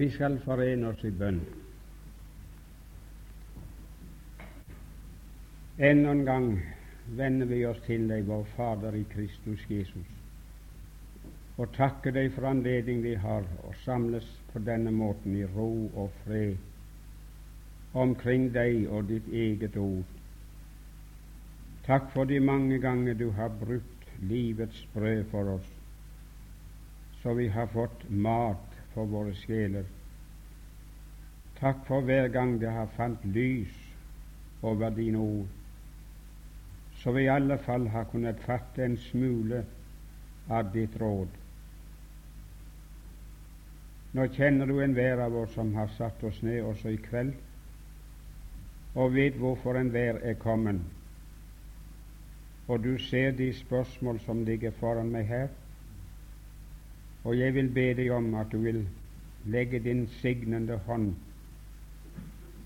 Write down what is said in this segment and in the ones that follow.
Vi skal forene oss i bønn. Enda en gang vender vi oss til deg, vår Fader i Kristus Jesus, og takker deg for anledning vi har å samles på denne måten i ro og fred omkring deg og ditt eget ord. Takk for de mange ganger du har brukt livets brød for oss, så vi har fått mat for våre sjeler. Takk for hver gang det har falt lys over dine ord, så vi i alle fall har kunnet fatte en smule av ditt råd. Nå kjenner du enhver av oss som har satt oss ned også i kveld, og vet hvorfor enhver er kommet. Og du ser de spørsmål som ligger foran meg her, og jeg vil be deg om at du vil legge din signende hånd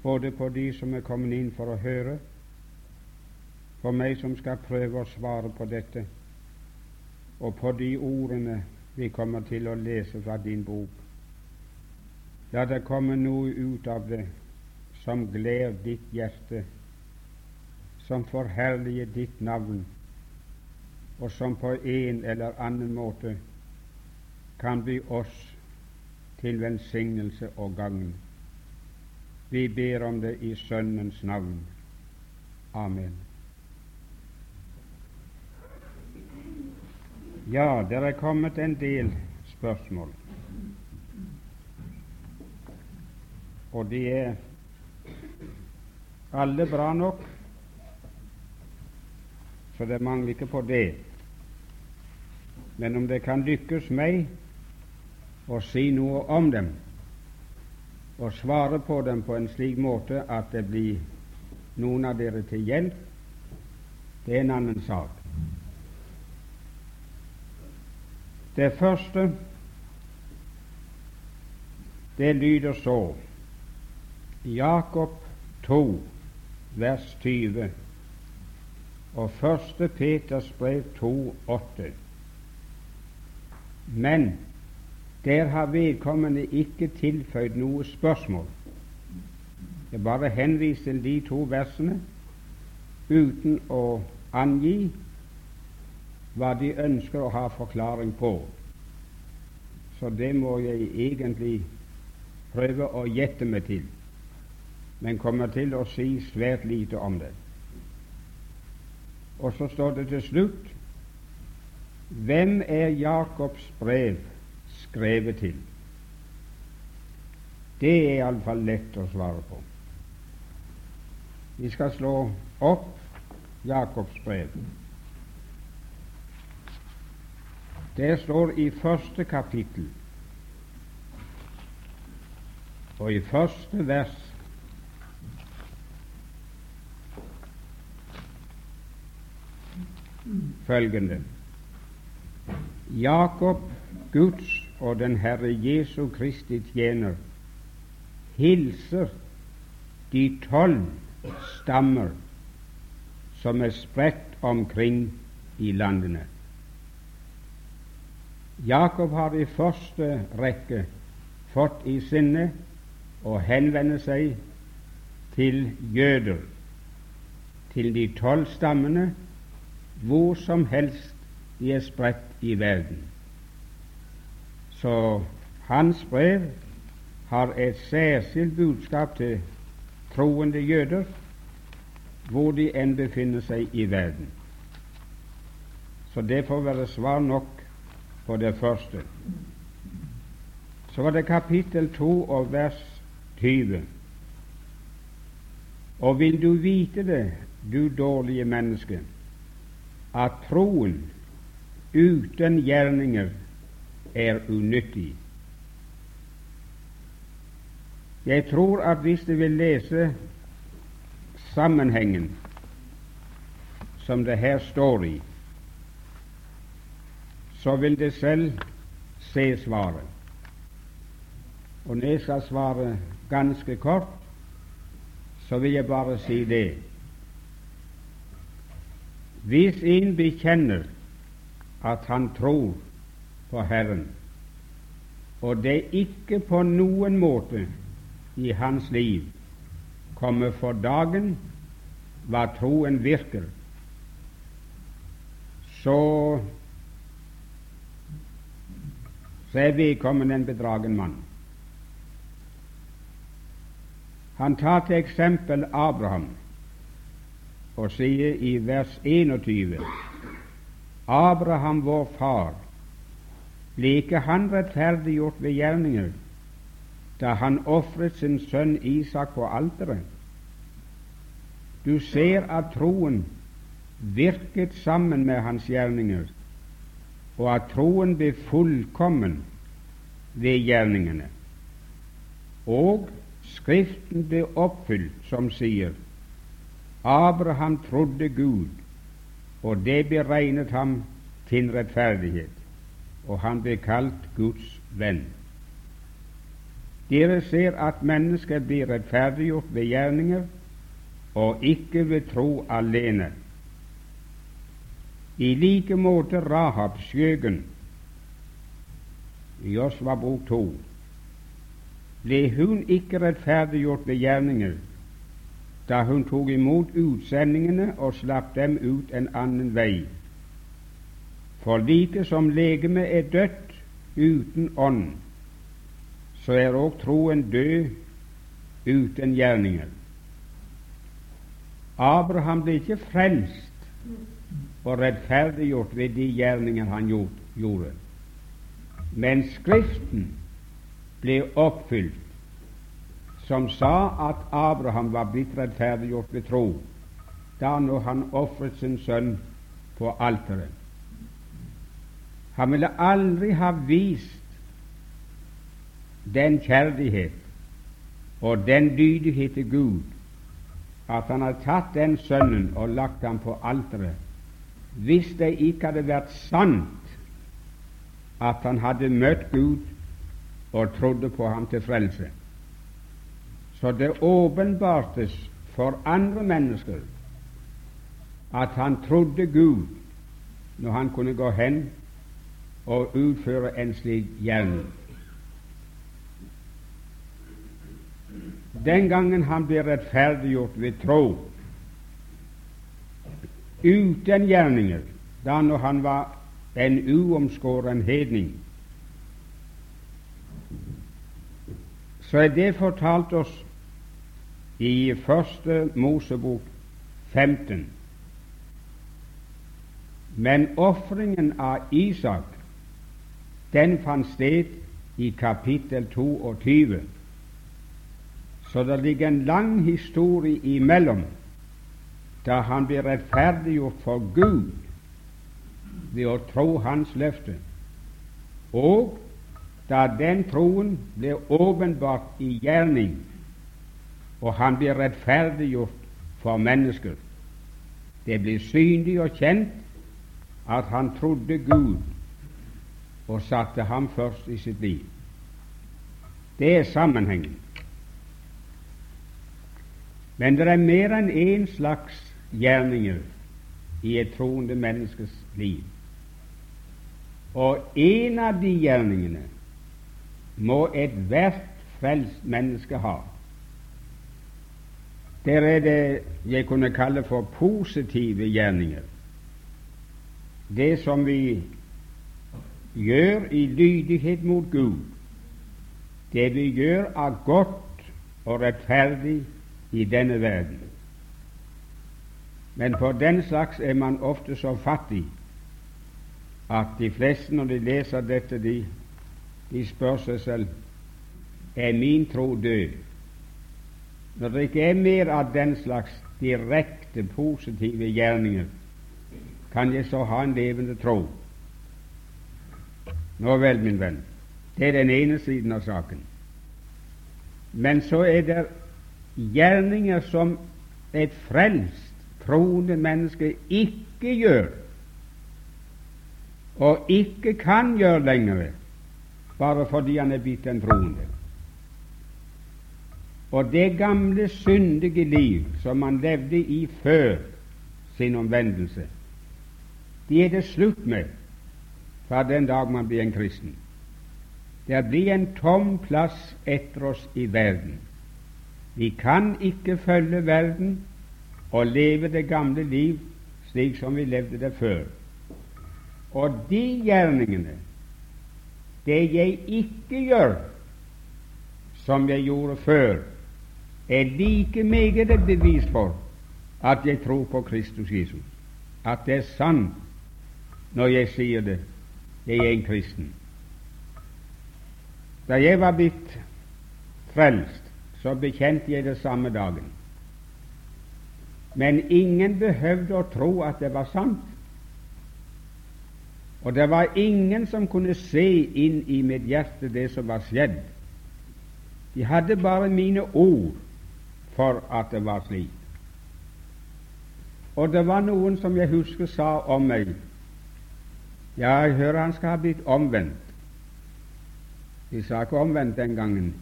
både på de som er kommet inn for å høre, på meg som skal prøve å svare på dette, og på de ordene vi kommer til å lese fra din bok. La det komme noe ut av det som gleder ditt hjerte, som forherliger ditt navn, og som på en eller annen måte kan bli oss til velsignelse og gagn. Vi ber om det i Sønnens navn. Amen. Ja, det er kommet en del spørsmål, og de er alle bra nok, så det mangler ikke på det. Men om det kan lykkes meg å si noe om dem og svare på dem på en slik måte at det blir noen av dere til hjelp, det er en annen sak. Det første, det lyder så Jakob 2, vers 20 og 1. Peters brev 2, 8. Men der har vedkommende ikke tilføyd noe spørsmål. Jeg bare henviser til de to versene uten å angi hva de ønsker å ha forklaring på. Så det må jeg egentlig prøve å gjette meg til, men kommer til å si svært lite om det. Og så står det til slutt Hvem er Jakobs brev skrevet til? Det er iallfall lett å svare på. Vi skal slå opp Jakobs brev. Det står i første kapittel og i første vers følgende Jakob, Guds og den Herre Jesu Kristi tjener, hilser de tolv stammer som er spredt omkring i landene. Jakob har i første rekke fått i sinne å henvende seg til jøder, til de tolv stammene, hvor som helst de er spredt i verden. Så hans brev har et særskilt budskap til troende jøder hvor de enn befinner seg i verden. Så det får være svar nok på det første. Så var det kapittel 2 og vers 20. Og vil du vite det, du dårlige menneske, at troen uten gjerninger er unyttig. Jeg tror at hvis du vil lese sammenhengen som det her står i, så vil det selv se svaret. Og når jeg skal svare ganske kort, så vil jeg bare si det. Hvis en bekjenner at han tror på Herren og det ikke på noen måte i hans liv kommer for dagen hva troen virker, så så er vedkommende en bedragen mann. Han tar til eksempel Abraham og sier i vers 21 Abraham, vår far, ble ikke han rettferdiggjort ved gjerninger da han ofret sin sønn Isak på alteret? Du ser at troen virket sammen med hans gjerninger, og at troen ble fullkommen ved gjerningene. Og Skriften ble oppfylt, som sier Abraham trodde Gud, og det beregnet ham til rettferdighet, og han ble kalt Guds venn. Dere ser at mennesker blir rettferdiggjort ved gjerninger og ikke ved tro alene. I like måte Rahab skjøgen i Josva bok 2 ble hun ikke rettferdiggjort ved gjerninger da hun tok imot utsendingene og slapp dem ut en annen vei. For like som legemet er dødt uten ånd, så er òg troen død uten gjerninger. Abraham ble ikke frelst og rettferdiggjort ved de gjerninger han gjorde, men Skriften ble oppfylt, som sa at Abraham var blitt rettferdiggjort ved tro, da når han ofret sin sønn på alteret. Han ville aldri ha vist den kjærlighet og den dydighet til Gud at han hadde tatt den sønnen og lagt ham på alteret, hvis det ikke hadde vært sant at han hadde møtt Gud og trodde på ham til frelse. Så det åpenbartes for andre mennesker at han trodde Gud når han kunne gå hen og utføre en slik gjerning. Den gangen han ble rettferdiggjort ved tro, uten gjerninger, da når han var en uomskåren hedning, så er det fortalt oss i Første Mosebok 15. Men ofringen av Isak, den fant sted i kapittel 22. Så det ligger en lang historie imellom da han blir rettferdiggjort for Gud ved å tro Hans løfte, og da den troen ble åpenbart i gjerning, og han ble rettferdiggjort for mennesker. Det ble synlig og kjent at han trodde Gud og satte ham først i sitt liv. Det er sammenhengen. Men det er mer enn én slags gjerninger i et troende menneskes liv. Og en av de gjerningene må ethvert frelst menneske ha. Der er det jeg kunne kalle for positive gjerninger. Det som vi gjør i lydighet mot Gud, det vi gjør av godt og rettferdig i denne verden. Men for den slags er man ofte så fattig at de fleste, når de leser dette, de de spør seg selv er min tro død. Når det ikke er mer av den slags direkte positive gjerninger, kan jeg så ha en levende tro? Nå vel, min venn, det er den ene siden av saken. Men så er det gjerninger som et frelst, troende menneske ikke gjør, og ikke kan gjøre lenger bare fordi han er blitt en troende. Og det gamle, syndige liv som han levde i før sin omvendelse, de er det slutt med fra den dag man blir en kristen. Det blir en tom plass etter oss i verden. Vi kan ikke følge verden og leve det gamle liv slik som vi levde det før. Og de gjerningene, det jeg ikke gjør som jeg gjorde før, er like meget et bevis for at jeg tror på Kristus Jesus, at det er sant når jeg sier det, jeg er en kristen. Da jeg var blitt frelst, så bekjente jeg det samme dagen. Men ingen behøvde å tro at det var sant. Og det var ingen som kunne se inn i mitt hjerte det som var skjedd. De hadde bare mine ord for at det var slik. Og det var noen som jeg husker sa om meg Ja, jeg hører han skal ha blitt omvendt. De sa ikke omvendt den gangen,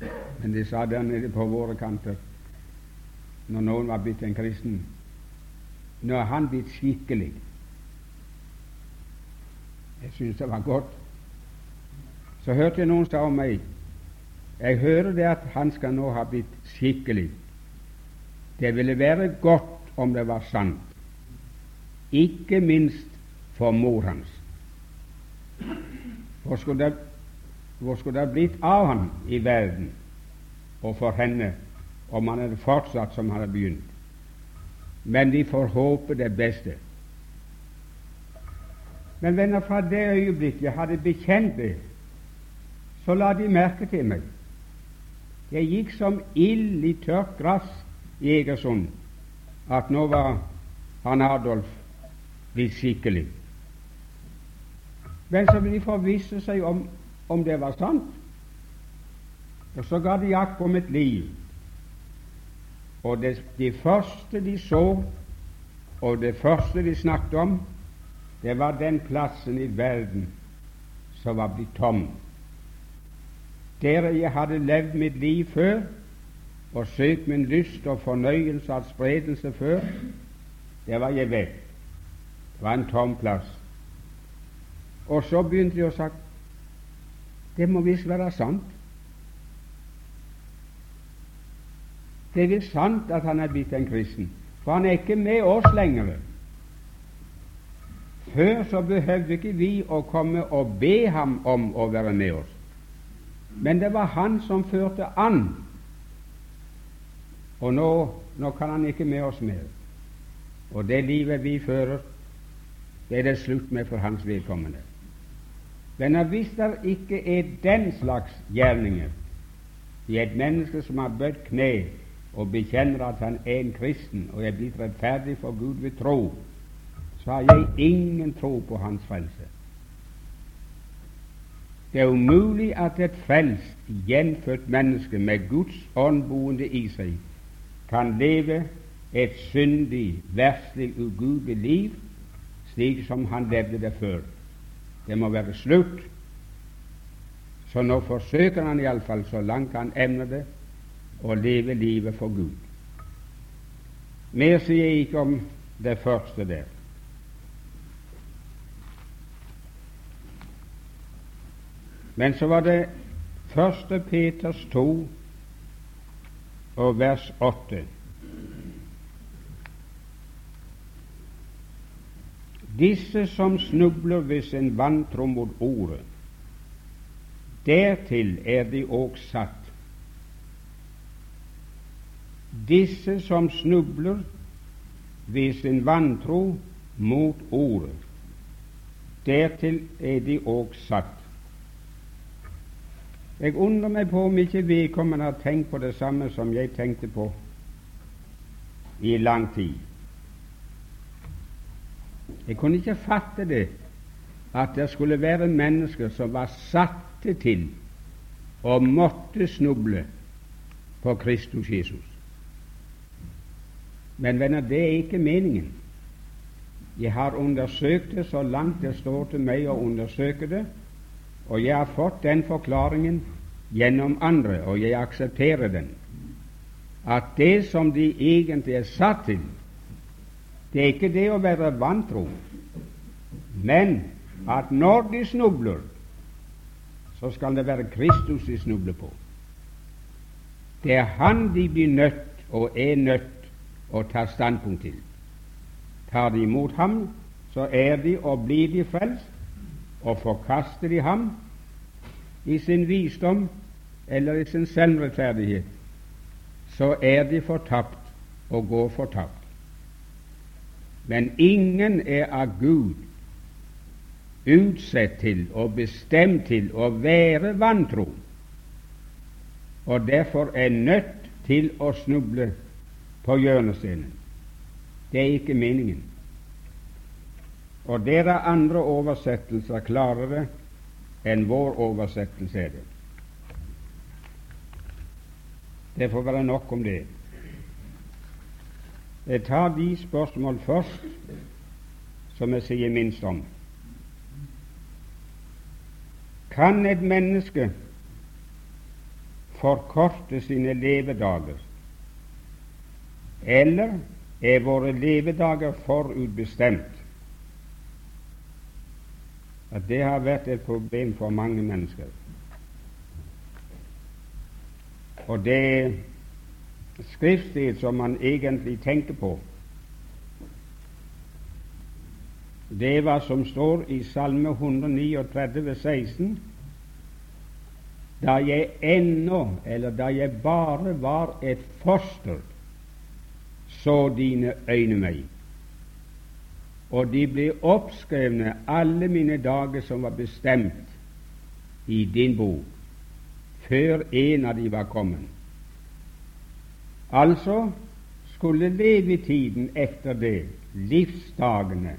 men de sa der nede på våre kanter, når noen var blitt en kristen Nå er han blitt skikkelig. Jeg syns det var godt. Så hørte jeg noen sa om meg Jeg hører det at han skal nå ha blitt skikkelig. Det ville være godt om det var sant ikke minst for mor hans. Hvor skulle det, hvor skulle det blitt av ham i verden og for henne om han hadde fortsatt som han hadde begynt? Men vi får håpe det beste. Men venner, fra det øyeblikk jeg hadde bekjent det, så la de merke til meg. Jeg gikk som ild i tørt gress i Egersund at nå var han Adolf blitt skikkelig. Men så ville de forvisse seg om om det var sant, og så ga de jakt på mitt liv. Og det, de første de så, og det første de snakket om, det var den plassen i verden som var blitt tom. Der jeg hadde levd mitt liv før og søkt min lyst og fornøyelse og spredelse før, det var jeg vekk var en tom plass. Og så begynte de å sagt det må visst være sant. Det er visst sant at han er blitt en kristen, for han er ikke med oss lenger. Før så behøvde ikke vi å komme og be ham om å være med oss, men det var han som førte an. Og nå, nå kan han ikke med oss mer. Og det livet vi fører, det er det slutt med for hans vedkommende. Men hvis det ikke er den slags gjerninger i et menneske som har bøtt kne og bekjenner at han er en kristen og er blitt rettferdig for Gud ved tro, så har jeg ingen tro på hans frelse. Det er umulig at et frelst, gjenfødt menneske med Guds ånd boende i seg kan leve et syndig, verslig, ugudelig liv slik som han levde det før. Det må være slutt. Så nå forsøker han iallfall, så langt han evner det, å leve livet for Gud. Mer sier jeg ikke om det første der. Men så var det første Peters 2 og vers 8. Disse som snubler ved sin vantro mot Ordet, dertil er de òg satt. Disse som snubler ved sin vantro mot Ordet, dertil er de òg satt. Jeg undrer meg på om ikke vedkommende har tenkt på det samme som jeg tenkte på i lang tid. Jeg kunne ikke fatte det, at det skulle være mennesker som var satt til å måtte snuble på Kristus Jesus. Men venner, det er ikke meningen. Jeg har undersøkt det så langt det står til meg å undersøke det, og jeg har fått den forklaringen gjennom andre, og jeg aksepterer den, at det som de egentlig er satt til, det er ikke det å være vantro, men at når de snubler, så skal det være Kristus de snubler på. Det er Han de blir nødt og er nødt å ta standpunkt til. Tar de imot ham, så er de og blir de frelst, og forkaster de ham i sin visdom eller i sin selvrettferdighet, så er de fortapt og går fortapt. Men ingen er av Gud utsett til og bestemt til å være vantro, og derfor er nødt til å snuble på hjørnestenen. Det er ikke meningen. Og der er andre oversettelser klarere enn vår oversettelse er det. Det får være nok om det. Jeg tar de spørsmål først som jeg sier minst om. Kan et menneske forkorte sine levedager, eller er våre levedager forutbestemt? At det har vært et problem for mange mennesker. Og det skriftsted som man egentlig tenker på, det er hva som står i Salme 139, 16 Da jeg ennå, eller da jeg bare var et foster, så dine øyne meg, og de ble oppskrevne alle mine dager som var bestemt i din bok før en av de var kommet. Altså skulle levetiden etter det, livsdagene,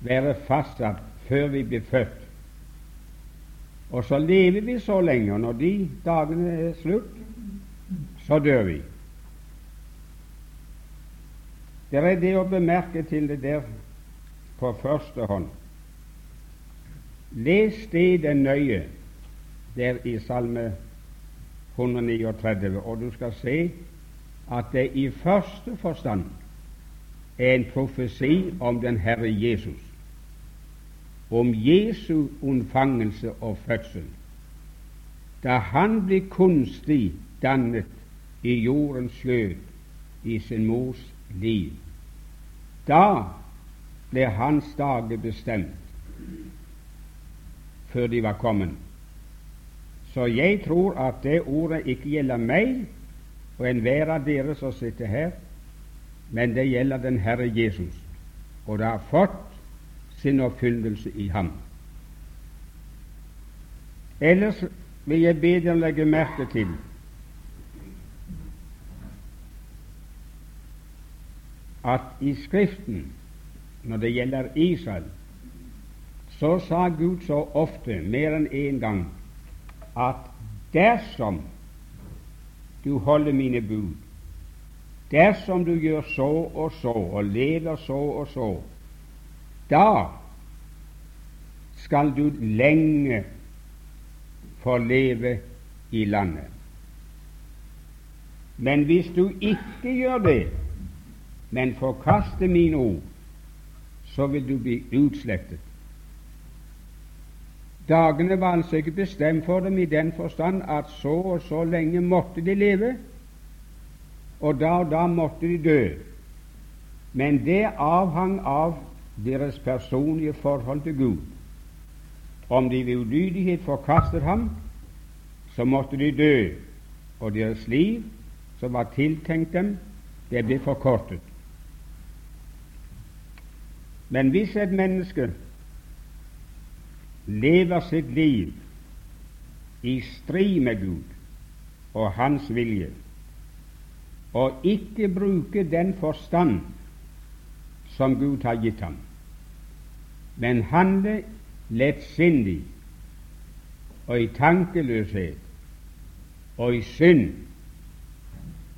være fastsatt før vi ble født. Og så lever vi så lenge, og når de dagene er slutt, så dør vi. Det er det å bemerke til det der på første hånd. Les stedet nøye der i Salme 139, og du skal se at det i første forstand er en profesi om den Herre Jesus, om Jesu unnfangelse og fødsel. Da han ble kunstig dannet i jordens skjød i sin mors liv, da ble hans dager bestemt før de var kommet. Så jeg tror at det ordet ikke gjelder meg og enhver av dere som sitter her, men det gjelder den Herre Jesus, og det har fått sin oppfyllelse i ham. Ellers vil jeg be dere legge merke til at i Skriften, når det gjelder Israel, så sa Gud så ofte, mer enn én en gang, at dersom du holder mine bud, dersom du gjør så og så og lever så og så, da skal du lenge få leve i landet. Men hvis du ikke gjør det, men forkaster mine ord, så vil du bli utslettet. Dagene var altså ikke bestemt for dem i den forstand at så og så lenge måtte de leve, og da og da måtte de dø. Men det avhang av deres personlige forhold til Gud. Om de ved ulydighet forkastet ham, så måtte de dø, og deres liv, som var tiltenkt dem, det ble forkortet. Men hvis et menneske lever sitt liv i strid med Gud og Hans vilje, og ikke bruker den forstand som Gud har gitt ham, men handler lettsindig og i tankeløshet og i synd,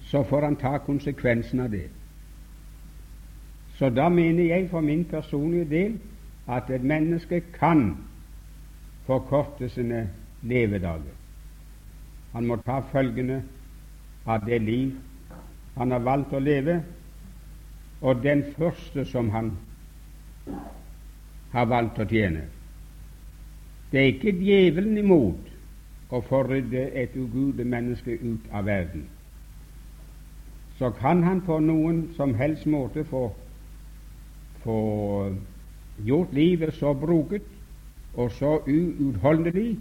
så får han ta konsekvensen av det. Så da mener jeg for min personlige del at et menneske kan forkorte sine levedager. Han må ta følgende av det liv han har valgt å leve, og den første som han har valgt å tjene. Det er ikke djevelen imot å få rydde et ugudelig menneske ut av verden. Så kan han på noen som helst måte få, få gjort livet så broket og så uutholdelig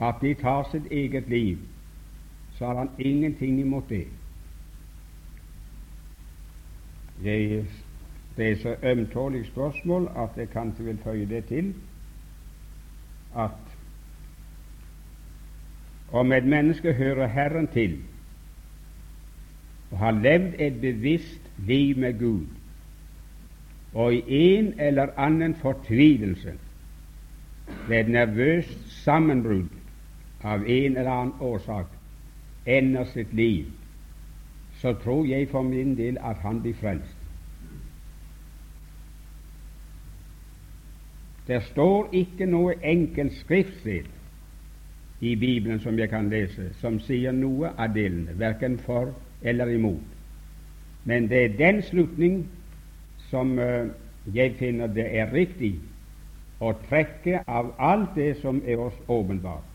at de tar sitt eget liv, så har han ingenting imot det. Det, det er så ømtålig spørsmål at jeg kanskje vil føye det til at om et menneske hører Herren til og har levd et bevisst liv med Gud, og i en eller annen fortvilelse ved et nervøst sammenbrudd av en eller annen årsak ender sitt liv, så tror jeg for min del at han blir frelst. Det står ikke noe enkelt skriftsted i Bibelen som jeg kan lese, som sier noe av delene, verken for eller imot. Men det er den slutning som uh, jeg finner det er riktig å trekke av alt det som er oss åpenbart.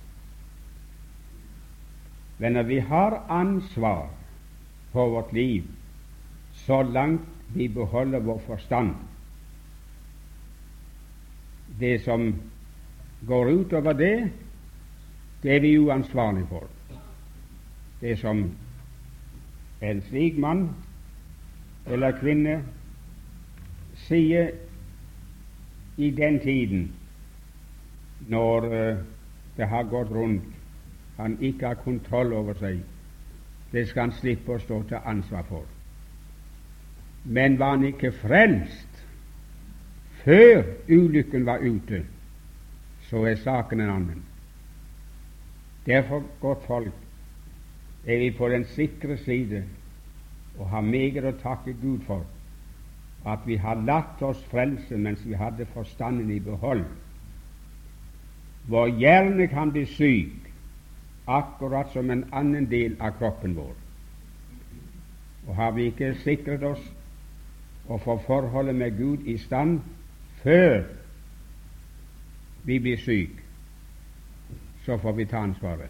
Venner, vi har ansvar for vårt liv så langt vi beholder vår forstand det som går utover det, det er vi uansvarlige for. Det som en slik mann eller kvinne sier i den tiden når uh, det har gått rundt, han ikke har kontroll over seg, det skal han slippe å stå til ansvar for. Men var han ikke frelst, før ulykken var ute, så er saken en annen. Derfor, godt folk, er vi på den sikre side og har meget å takke Gud for at vi har latt oss frelse mens vi hadde forstanden i behold. Vår hjerne kan bli syk, akkurat som en annen del av kroppen vår. Og har vi ikke sikret oss å få forholdet med Gud i stand, før vi blir syke, så får vi ta ansvaret.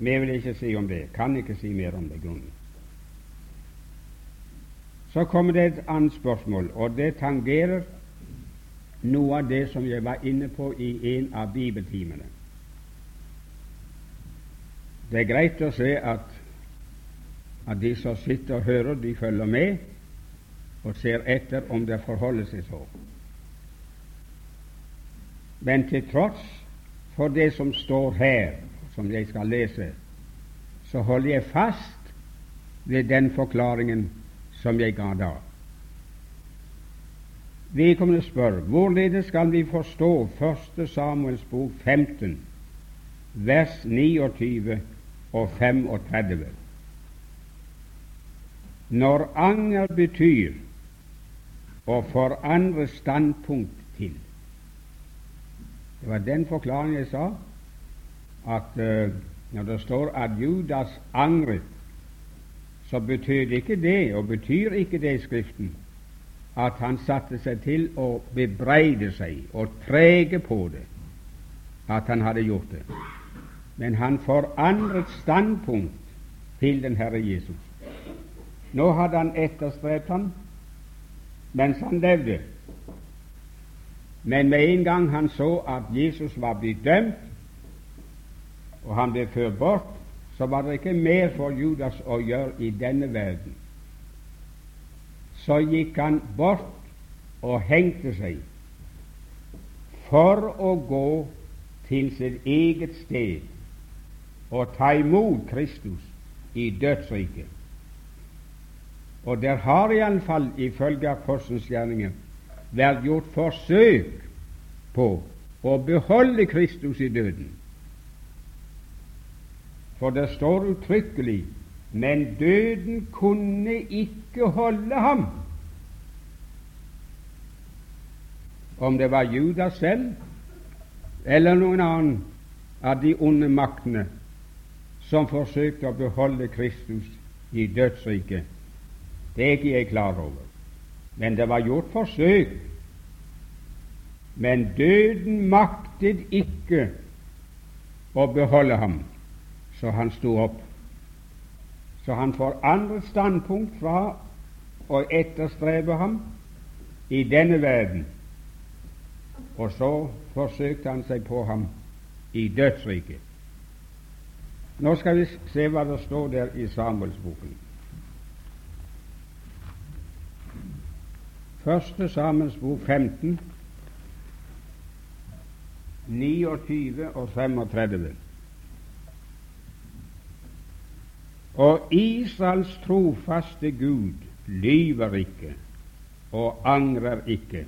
Mer vil ikke si om det. Kan ikke si mer om det. grunnen. Så kommer det et annet spørsmål, og det tangerer noe av det som jeg var inne på i en av bibeltimene. Det er greit å se at, at de som sitter og hører, de følger med, og ser etter om det forholder seg så. Men til tross for det som står her, som jeg skal lese, så holder jeg fast ved den forklaringen som jeg ga da. Vedkommende spør hvorledes skal vi forstå 1. Samuels bok 15, vers 29 og 35. Når anger betyr og forandre standpunkt til. Det var den forklaringen jeg sa, at uh, når det står at Judas angret, så betød ikke det, og betyr ikke det i Skriften, at han satte seg til å bebreide seg og trege på det, at han hadde gjort det. Men han forandret standpunkt til den Herre Jesus. Nå hadde han etterstrebt ham mens han levde. Men med en gang han så at Jesus var blitt dømt, og han ble ført bort, så var det ikke mer for Judas å gjøre i denne verden. Så gikk han bort og hengte seg for å gå til sitt eget sted og ta imot Kristus i dødsriket. Og der har iallfall ifølge apostelens gjerninger vært gjort forsøk på å beholde Kristus i døden. For det står uttrykkelig men døden kunne ikke holde ham. Om det var Judas selv eller noen annen av de onde maktene som forsøkte å beholde Kristus i dødsriket, det er ikke jeg klar over. Men det var gjort forsøk Men døden maktet ikke å beholde ham, så han sto opp. Så han forandret standpunkt fra å etterstrebe ham i denne verden, og så forsøkte han seg på ham i dødsriket. Nå skal vi se hva det står der i Samuelsboken. Første Samuels bok 15, 29 og 35. Og Israels trofaste Gud lyver ikke og angrer ikke,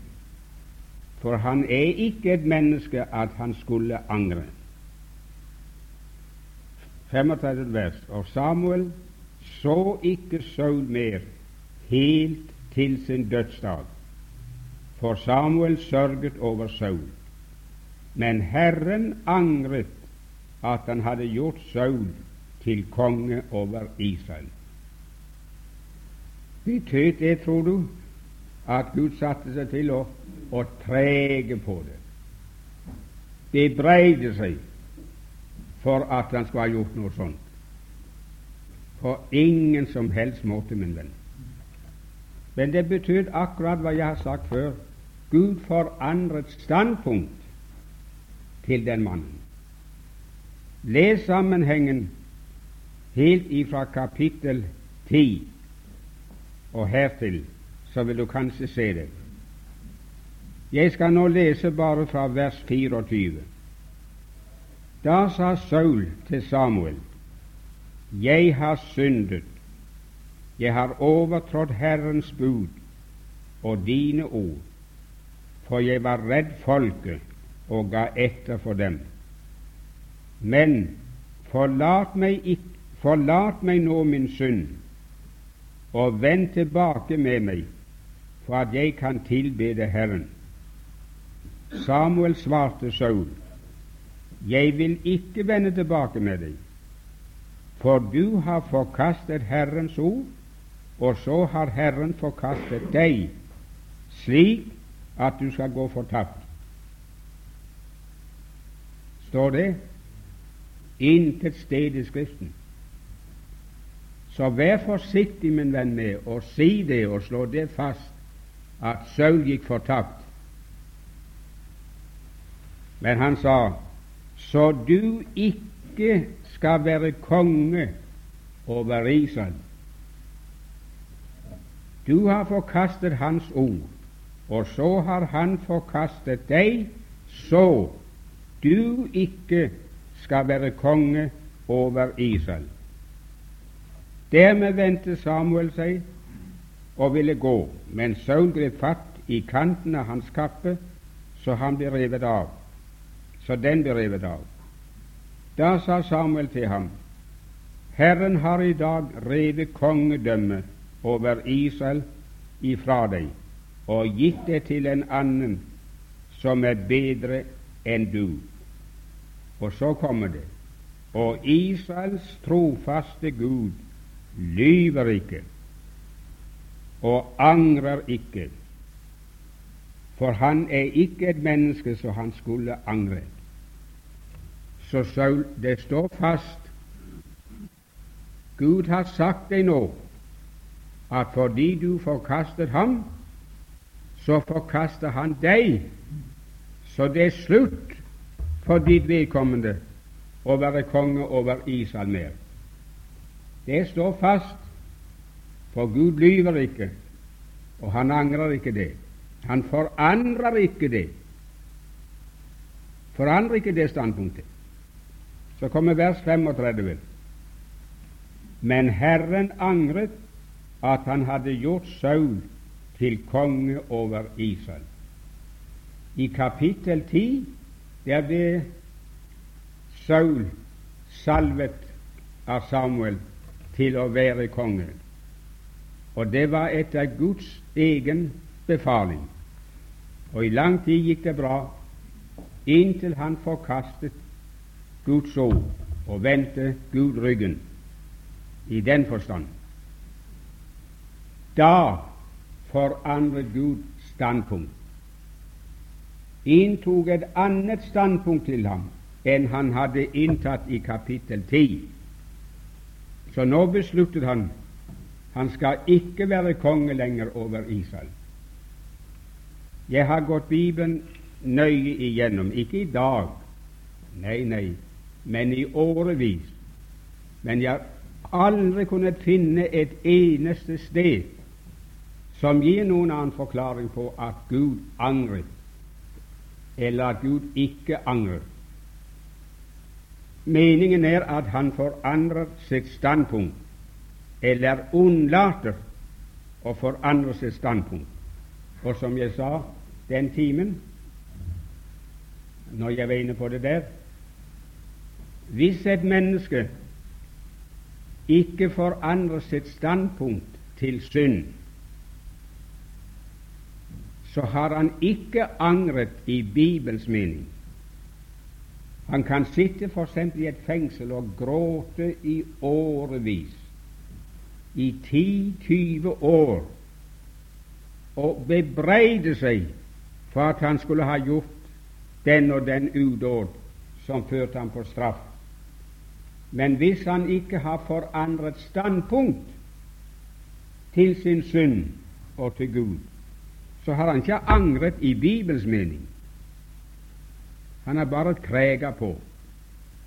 for han er ikke et menneske at han skulle angre. 35 vers. Og Samuel så ikke Saul mer helt til sin dødsdag, for Samuel sørget over Saul. Men Herren angret at han hadde gjort Saul til konge over Israel. Betød det, tror du, at Gud satte seg til å, å trege på det, bebreide seg for at han skulle ha gjort noe sånt? På ingen som helst måte, min venn. Men det betød akkurat hva jeg har sagt før. Gud forandret standpunkt til den mannen. Les sammenhengen helt ifra kapittel 10 og hertil, så vil du kanskje se det. Jeg skal nå lese bare fra vers 24. Da sa Saul til Samuel, Jeg har syndet, jeg har overtrådt Herrens bud og dine ord, for jeg var redd folket og ga etter for dem. Men forlat meg, ikke, forlat meg nå min synd, og vend tilbake med meg, for at jeg kan tilbede Herren. Samuel svarte Saul, Jeg vil ikke vende tilbake med deg, for du har forkastet Herrens ord og så har Herren forkastet deg, slik at du skal gå fortapt. Står det? Intet sted i Skriften. Så vær forsiktig, min venn, med å si det og slå det fast at Saul gikk fortapt. Men han sa så du ikke skal være konge over Israel. Du har forkastet Hans ord, og så har Han forkastet deg, så du ikke skal være konge over Israel. Dermed vendte Samuel seg og ville gå, men Saul grep fatt i kanten av hans kappe, så han ble revet av. Så den ble revet av. Da sa Samuel til ham, Herren har i dag revet kongedømmet over Israel ifra deg og gitt det til en annen som er bedre enn du. Og så kommer det og Israels trofaste Gud lyver ikke og angrer ikke, for han er ikke et menneske som han skulle angre. Så Saul, det står fast. Gud har sagt deg nå at fordi du forkastet ham, så forkaster han deg. Så det er slutt for ditt vedkommende å være konge over Israel mer. Det står fast, for Gud lyver ikke, og han angrer ikke det. Han forandrer ikke det. Forandrer ikke det standpunktet. Så kommer vers 35. Men Herren angret at han hadde gjort Saul til konge over Israel. I kapittel 10 der ble Saul salvet av Samuel til å være konge, og det var etter Guds egen befaling. Og i lang tid gikk det bra, inntil han forkastet Guds ord og vendte Gud ryggen i den forstand. Da forandret Gud standpunkt. inntok et annet standpunkt til ham enn han hadde inntatt i kapittel 10. Så nå besluttet han han skal ikke være konge lenger over Israel. Jeg har gått Bibelen nøye igjennom, ikke i dag, nei, nei, men i årevis. Men jeg har aldri kunnet finne et eneste sted som gir noen annen forklaring på at Gud angret, eller at Gud ikke angrer. Meningen er at han forandrer sitt standpunkt, eller unnlater å forandre sitt standpunkt. Og som jeg sa den timen, når jeg var inne på det der Hvis et menneske ikke forandrer sitt standpunkt til synd, så har han ikke angret i Bibels mening. Han kan sitte f.eks. i et fengsel og gråte i årevis, i 10-20 år, og bebreide seg for at han skulle ha gjort den og den udåd som førte ham på straff. Men hvis han ikke har forandret standpunkt til sin synd og til Gud, så har han ikke angret i Bibels mening. Han har bare krega på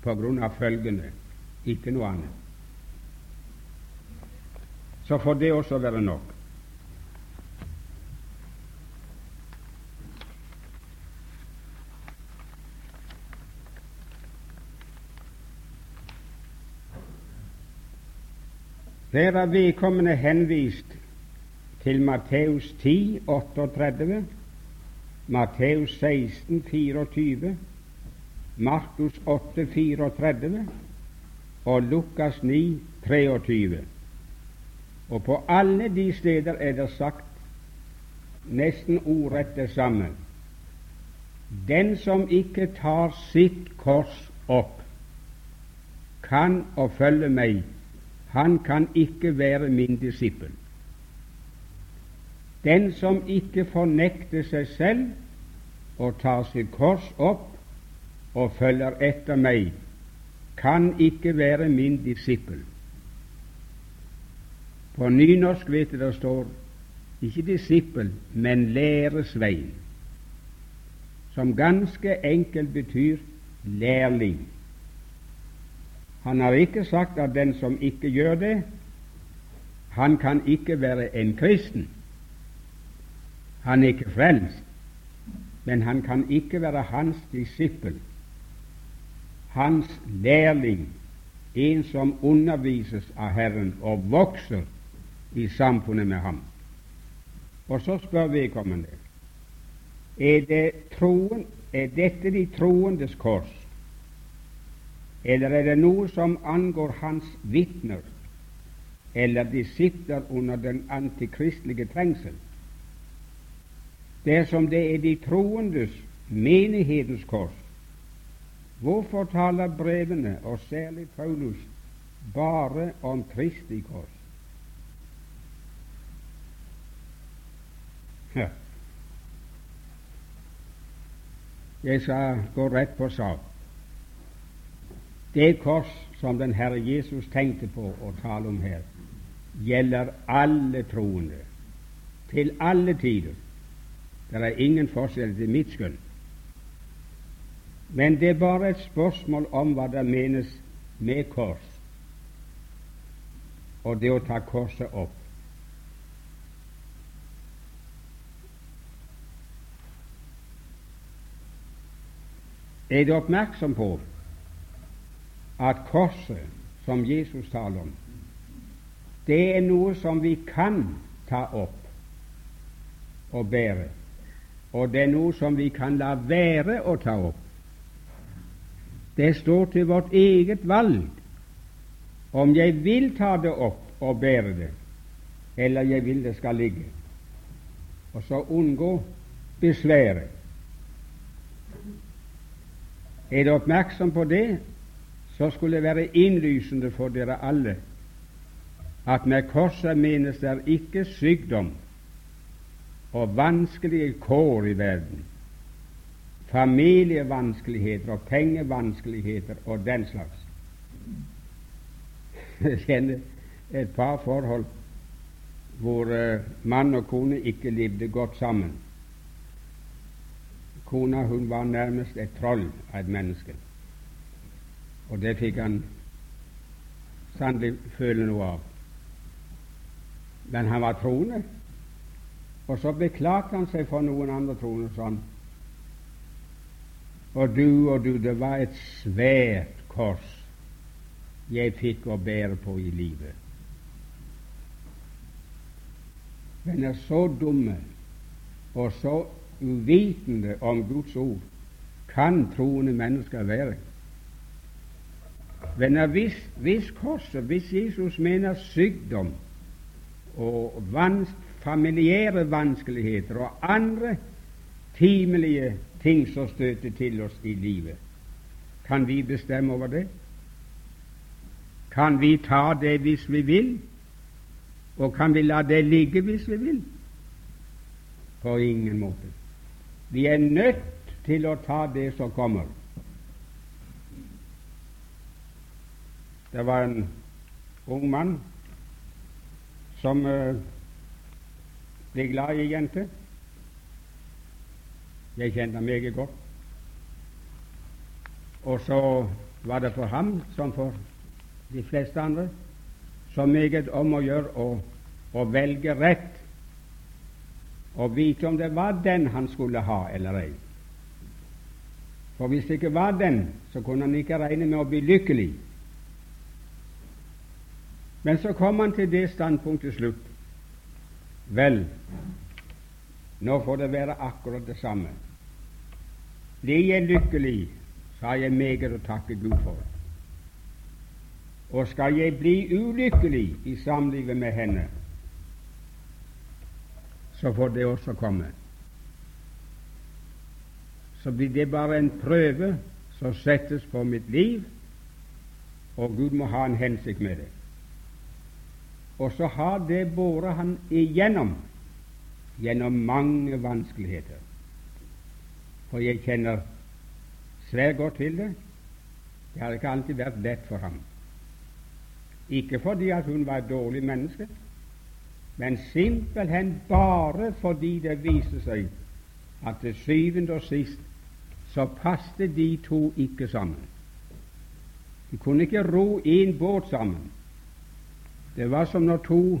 på grunn av følgende, ikke noe annet. Så får det også være nok. Der er vedkommende henvist til Matteus 10, 38, Matteus 16, 24, Markus 8, 34 og Lukas 9, 23. Og på alle de steder er det sagt nesten ordrett det samme. Den som ikke tar sitt kors opp, kan å følge meg, han kan ikke være min disippel. Den som ikke fornekter seg selv og tar sitt kors opp og følger etter meg, kan ikke være min disippel. På nynorsk vet du det står ikke disippel, men læresvein, som ganske enkelt betyr lærling. Han har ikke sagt at den som ikke gjør det, han kan ikke være en kristen. Han er ikke frelst, men han kan ikke være hans disippel, hans lærling, en som undervises av Herren og vokser i samfunnet med ham. Og så spør vedkommende er, det troen, er dette de troendes kors, eller er det noe som angår hans vitner, eller de sitter under den antikristelige trengsel? Dersom det er de troendes, menighetens kors, hvorfor taler brevene, og særlig Paulus, bare om Kristi kors? Jeg skal gå rett på sak. Det kors som den Herre Jesus tenkte på å tale om her, gjelder alle troende, til alle tider. Det er ingen forskjell til mitt skjønn. Men det er bare et spørsmål om hva det menes med kors, og det å ta korset opp. Er du oppmerksom på at korset, som Jesus taler om, det er noe som vi kan ta opp og bære og det er noe som vi kan la være å ta opp. Det står til vårt eget valg om jeg vil ta det opp og bære det, eller jeg vil det skal ligge, og så unngå besværet. Er du oppmerksom på det, så skulle det være innlysende for dere alle at med korset menes det ikke sykdom, og vanskelige kår i verden. familievanskeligheter og pengevanskeligheter og den slags. Jeg kjenner et par forhold hvor uh, mann og kone ikke levde godt sammen. Kona hun var nærmest et troll av et menneske, og det fikk han sannelig føle noe av. Men han var troende, og så beklagte han seg for noen andre troende sånn. Og du og du, det var et svært kors jeg fikk å bære på i livet. Men er så dumme og så uvitende om Guds ord kan troende mennesker være. Men hvis, hvis korset, hvis Jesus mener sykdom og vans, familiære vanskeligheter og andre timelige ting som støter til oss i livet, kan vi bestemme over det? Kan vi ta det hvis vi vil, og kan vi la det ligge hvis vi vil? På ingen måte. Vi er nødt til å ta det som kommer. Det var en ung mann som uh, ble glad i ei jente. Jeg kjente ham meget godt. Og så var det for ham som for de fleste andre, så meget om å gjøre å, å velge rett og vite om det var den han skulle ha eller ei. For hvis det ikke var den, så kunne han ikke regne med å bli lykkelig. Men så kom han til det standpunktet til slutt. Vel, nå får det være akkurat det samme. Blir jeg lykkelig, så har jeg meget å takke Gud for. Og skal jeg bli ulykkelig i samlivet med henne, så får det også komme. Så blir det bare en prøve som settes på mitt liv, og Gud må ha en hensikt med det. Og så har det båret han igjennom, gjennom mange vanskeligheter. For jeg kjenner svært godt til det. Det har ikke alltid vært lett for ham. Ikke fordi at hun var et dårlig menneske, men simpelthen bare fordi det viste seg at til syvende og sist så passet de to ikke sammen. De kunne ikke ro én båt sammen. Det var som når to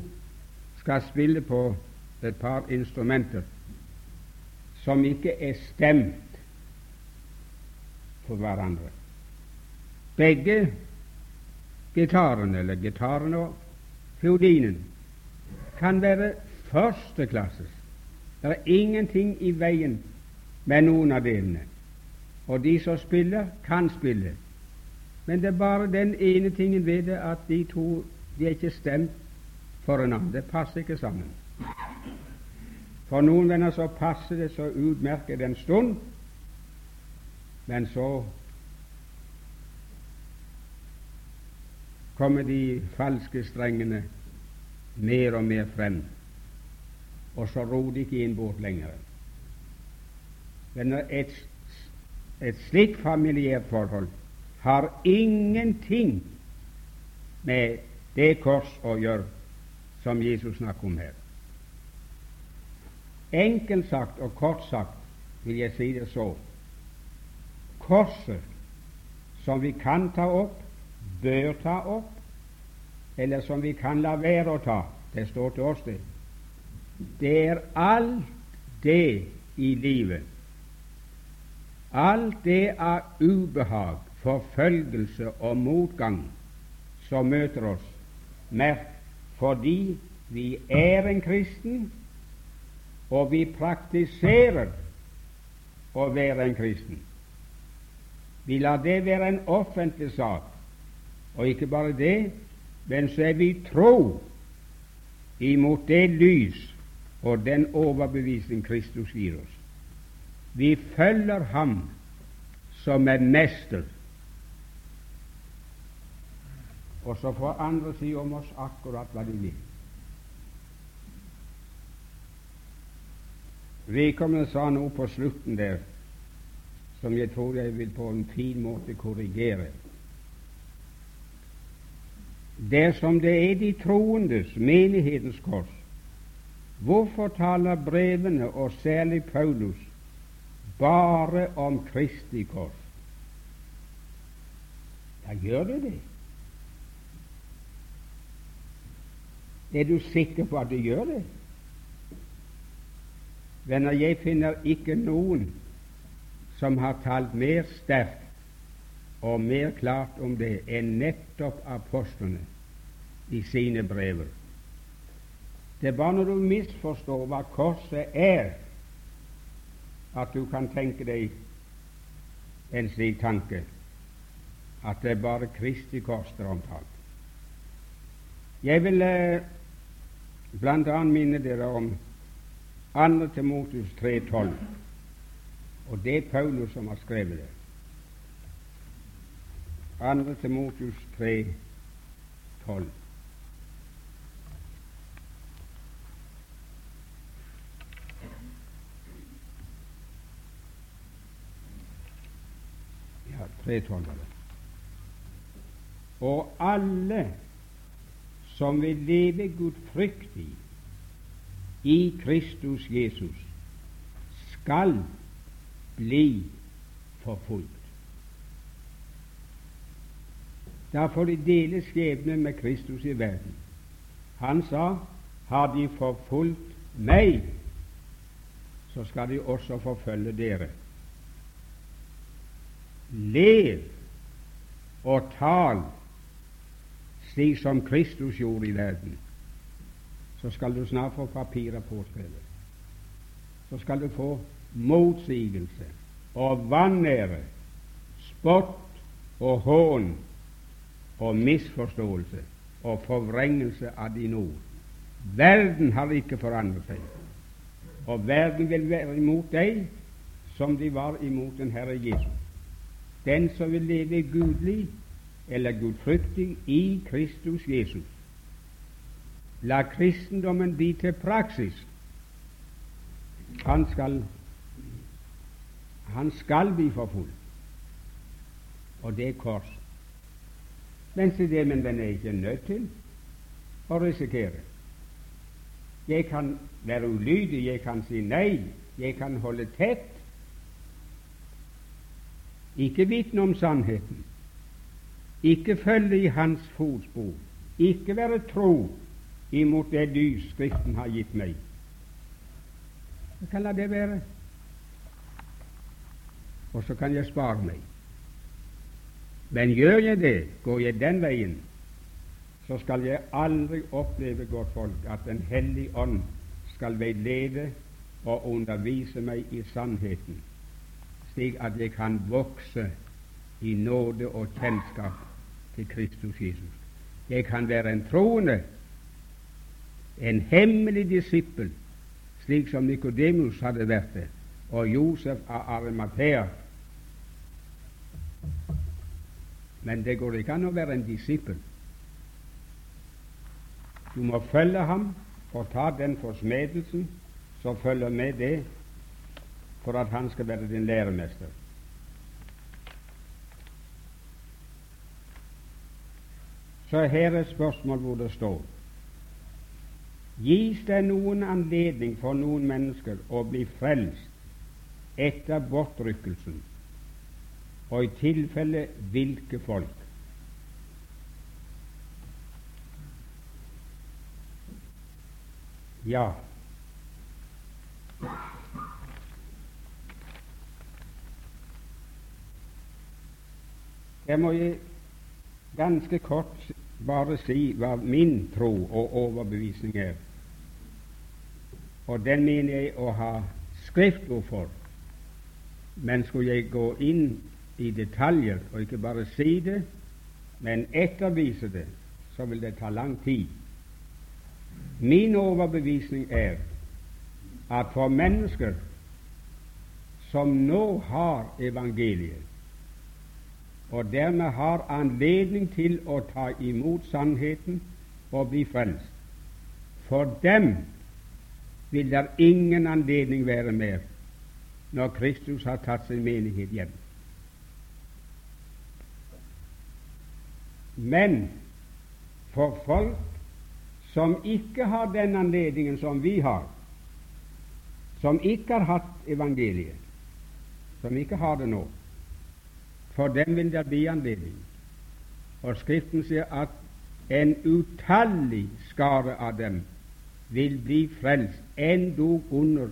skal spille på et par instrumenter som ikke er stemt for hverandre. Begge gitarene, eller gitarene og fiolinen, kan være førsteklasses. Det er ingenting i veien med noen av delene. Og de som spiller, kan spille. Men det er bare den ene tingen ved det at de to de er ikke stemt for hverandre. Det passer ikke sammen. For noen venner så passer det så utmerket en stund, men så kommer de falske strengene mer og mer frem, og så ror de ikke inn bort lenger. Men et, et slikt familiært forhold har ingenting med det kors å gjøre som Jesus snakker om her. Enkelt sagt og kort sagt vil jeg si det så korset som vi kan ta opp, bør ta opp, eller som vi kan la være å ta. Det står til oss, det. Det er alt det i livet, alt det av ubehag, forfølgelse og motgang som møter oss, merk fordi vi er en kristen, og vi praktiserer å være en kristen. Vi lar det være en offentlig sak, og ikke bare det, men så er vi tro imot det lys og den overbevisning Kristus gir oss. Vi følger Ham som er mester, og så får andre si om oss akkurat hva de vil. Vedkommende sa noe på slutten der som jeg tror jeg vil på en fin måte korrigere. Dersom det er de troendes, menighetens kors, hvorfor taler brevene, og særlig Paulus, bare om Kristi kors? Da gjør det det? Er du sikker på at du gjør det? Venner, jeg finner ikke noen som har talt mer sterkt og mer klart om det enn nettopp apostlene i sine brever. Det er bare når du misforstår hva korset er, at du kan tenke deg en slik tanke at det er bare Kristi kors det er omtalt. Jeg vil eh, bl.a. minner dere om 2. Timotus 3,12, og det er Paulus som har skrevet det. 2. Timotus 3,12. Ja, 3,12 Og alle som vil leve gudfryktig i Kristus Jesus, skal bli forfulgt. Da får de dele skjebne med Kristus i verden. Han sa har de forfulgt meg, så skal de også forfølge dere. Lev og tal slik som Kristus gjorde i verden, så skal du snart få papirer påskrevet. Så skal du få motsigelse og vanære, spott og hån og misforståelse og forvrengelse av dine ord. Verden har ikke forandret seg, og verden vil være imot deg som de var imot den Herre Jesus. Den som vil leve gudlig eller gudfryktig i Kristus Jesus. La kristendommen bli til praksis. Han skal, han skal bli forfulgt, og det er kors. Men se det, men den er ikke nødt til å risikere. Jeg kan være ulydig, jeg kan si nei, jeg kan holde tett, ikke vitne om sannheten, ikke følge i hans fotspor, ikke være tro imot det du, Skriften har gitt meg. Jeg kan la det være, og så kan jeg spare meg. Men gjør jeg det, går jeg den veien, så skal jeg aldri oppleve, godt folk, at Den hellige ånd skal veilede og undervise meg i sannheten, slik at jeg kan vokse i nåde og kjennskap til Kristus Jesus. Jeg kan være en troende, en hemmelig disippel, slik som Nikodemus hadde vært det, og Josef av Arimathea. Men det går ikke an å være en disippel. Du må følge ham og ta den forsmedelsen som følger med det, for at han skal være din læremester. Så her er et spørsmål hvor det står. Gis det noen anledning for noen mennesker å bli frelst etter bortrykkelsen, og i tilfelle hvilke folk? Ja, jeg må ganske kort bare si hva min tro og overbevisning er. Og den mener jeg å ha skriftord for. Men skulle jeg gå inn i detaljer og ikke bare si det, men ettervise det, så vil det ta lang tid. Min overbevisning er at for mennesker som nå har evangeliet, og dermed har anledning til å ta imot sannheten og bli frelst. For dem vil det ingen anledning være mer når Kristus har tatt sin menighet hjem. Men for folk som ikke har den anledningen som vi har, som ikke har hatt evangeliet, som ikke har det nå, for dem vil det bli anledning. Og Skriften sier at en utallig skare av dem vil bli frelst, endog under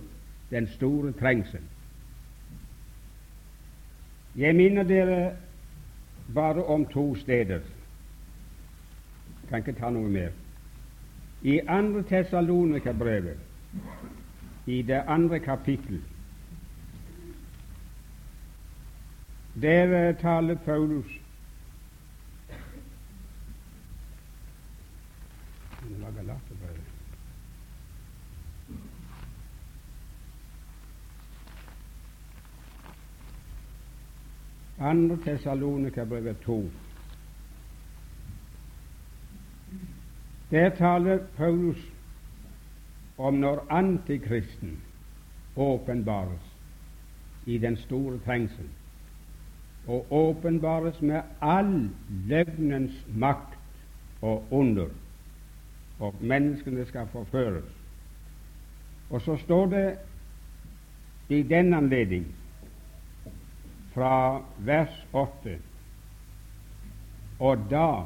den store trengsel. Jeg minner dere bare om to steder. Jeg Kan ikke ta noe mer. I andre Tessalonika-brevet, i det andre kapittel, der taler Paulus. Andre Tessalonika-brevet 2. Der taler Paulus om når Antikristen åpenbares i den store trengsel, og åpenbares med all løgnens makt og under, og menneskene skal forføres. Og så står det i den anledning fra vers 8 Og da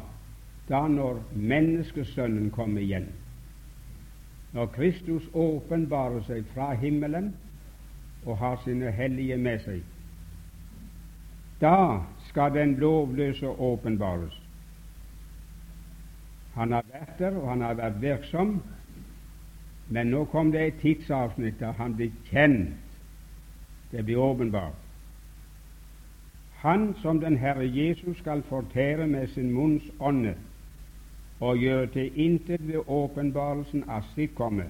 da når Menneskesønnen kommer igjen, når Kristus åpenbarer seg fra himmelen og har sine hellige med seg, da skal den lovløse åpenbares. Han har vært der, og han har vært virksom, men nå kom det et tidsavsnitt der han blir kjent. Det blir åpenbart. Han som den Herre Jesus skal fortære med sin munns ånde og gjøre til intet ved åpenbarelsen av sitt komme.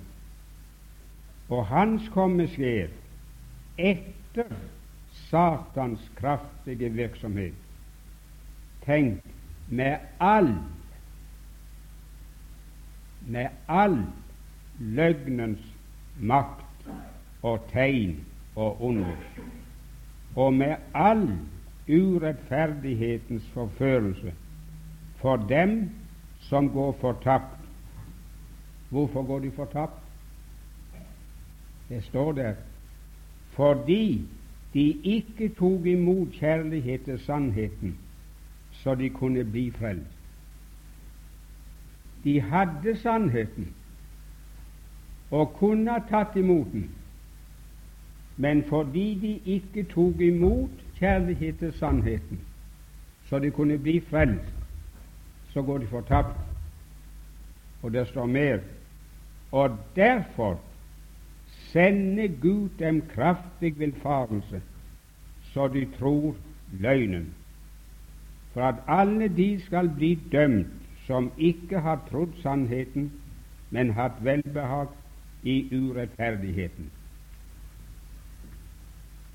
Og hans komme skjer etter Satans kraftige virksomhet. Tenk, med all med all løgnens makt og tegn og under, og med all urettferdighetens forførelse for dem som går fortapt. Hvorfor går de fortapt? Det står der fordi de ikke tok imot kjærlighet til sannheten, så de kunne bli frelst. De hadde sannheten og kunne ha tatt imot den, men fordi de ikke tok imot kjærlighet til sannheten, så de kunne bli frelst, så går de fortapt. Og det står mer. Og derfor sender Gud dem kraftig villfarelse, så de tror løgnen, for at alle de skal bli dømt som ikke har trodd sannheten, men hatt velbehag i urettferdigheten.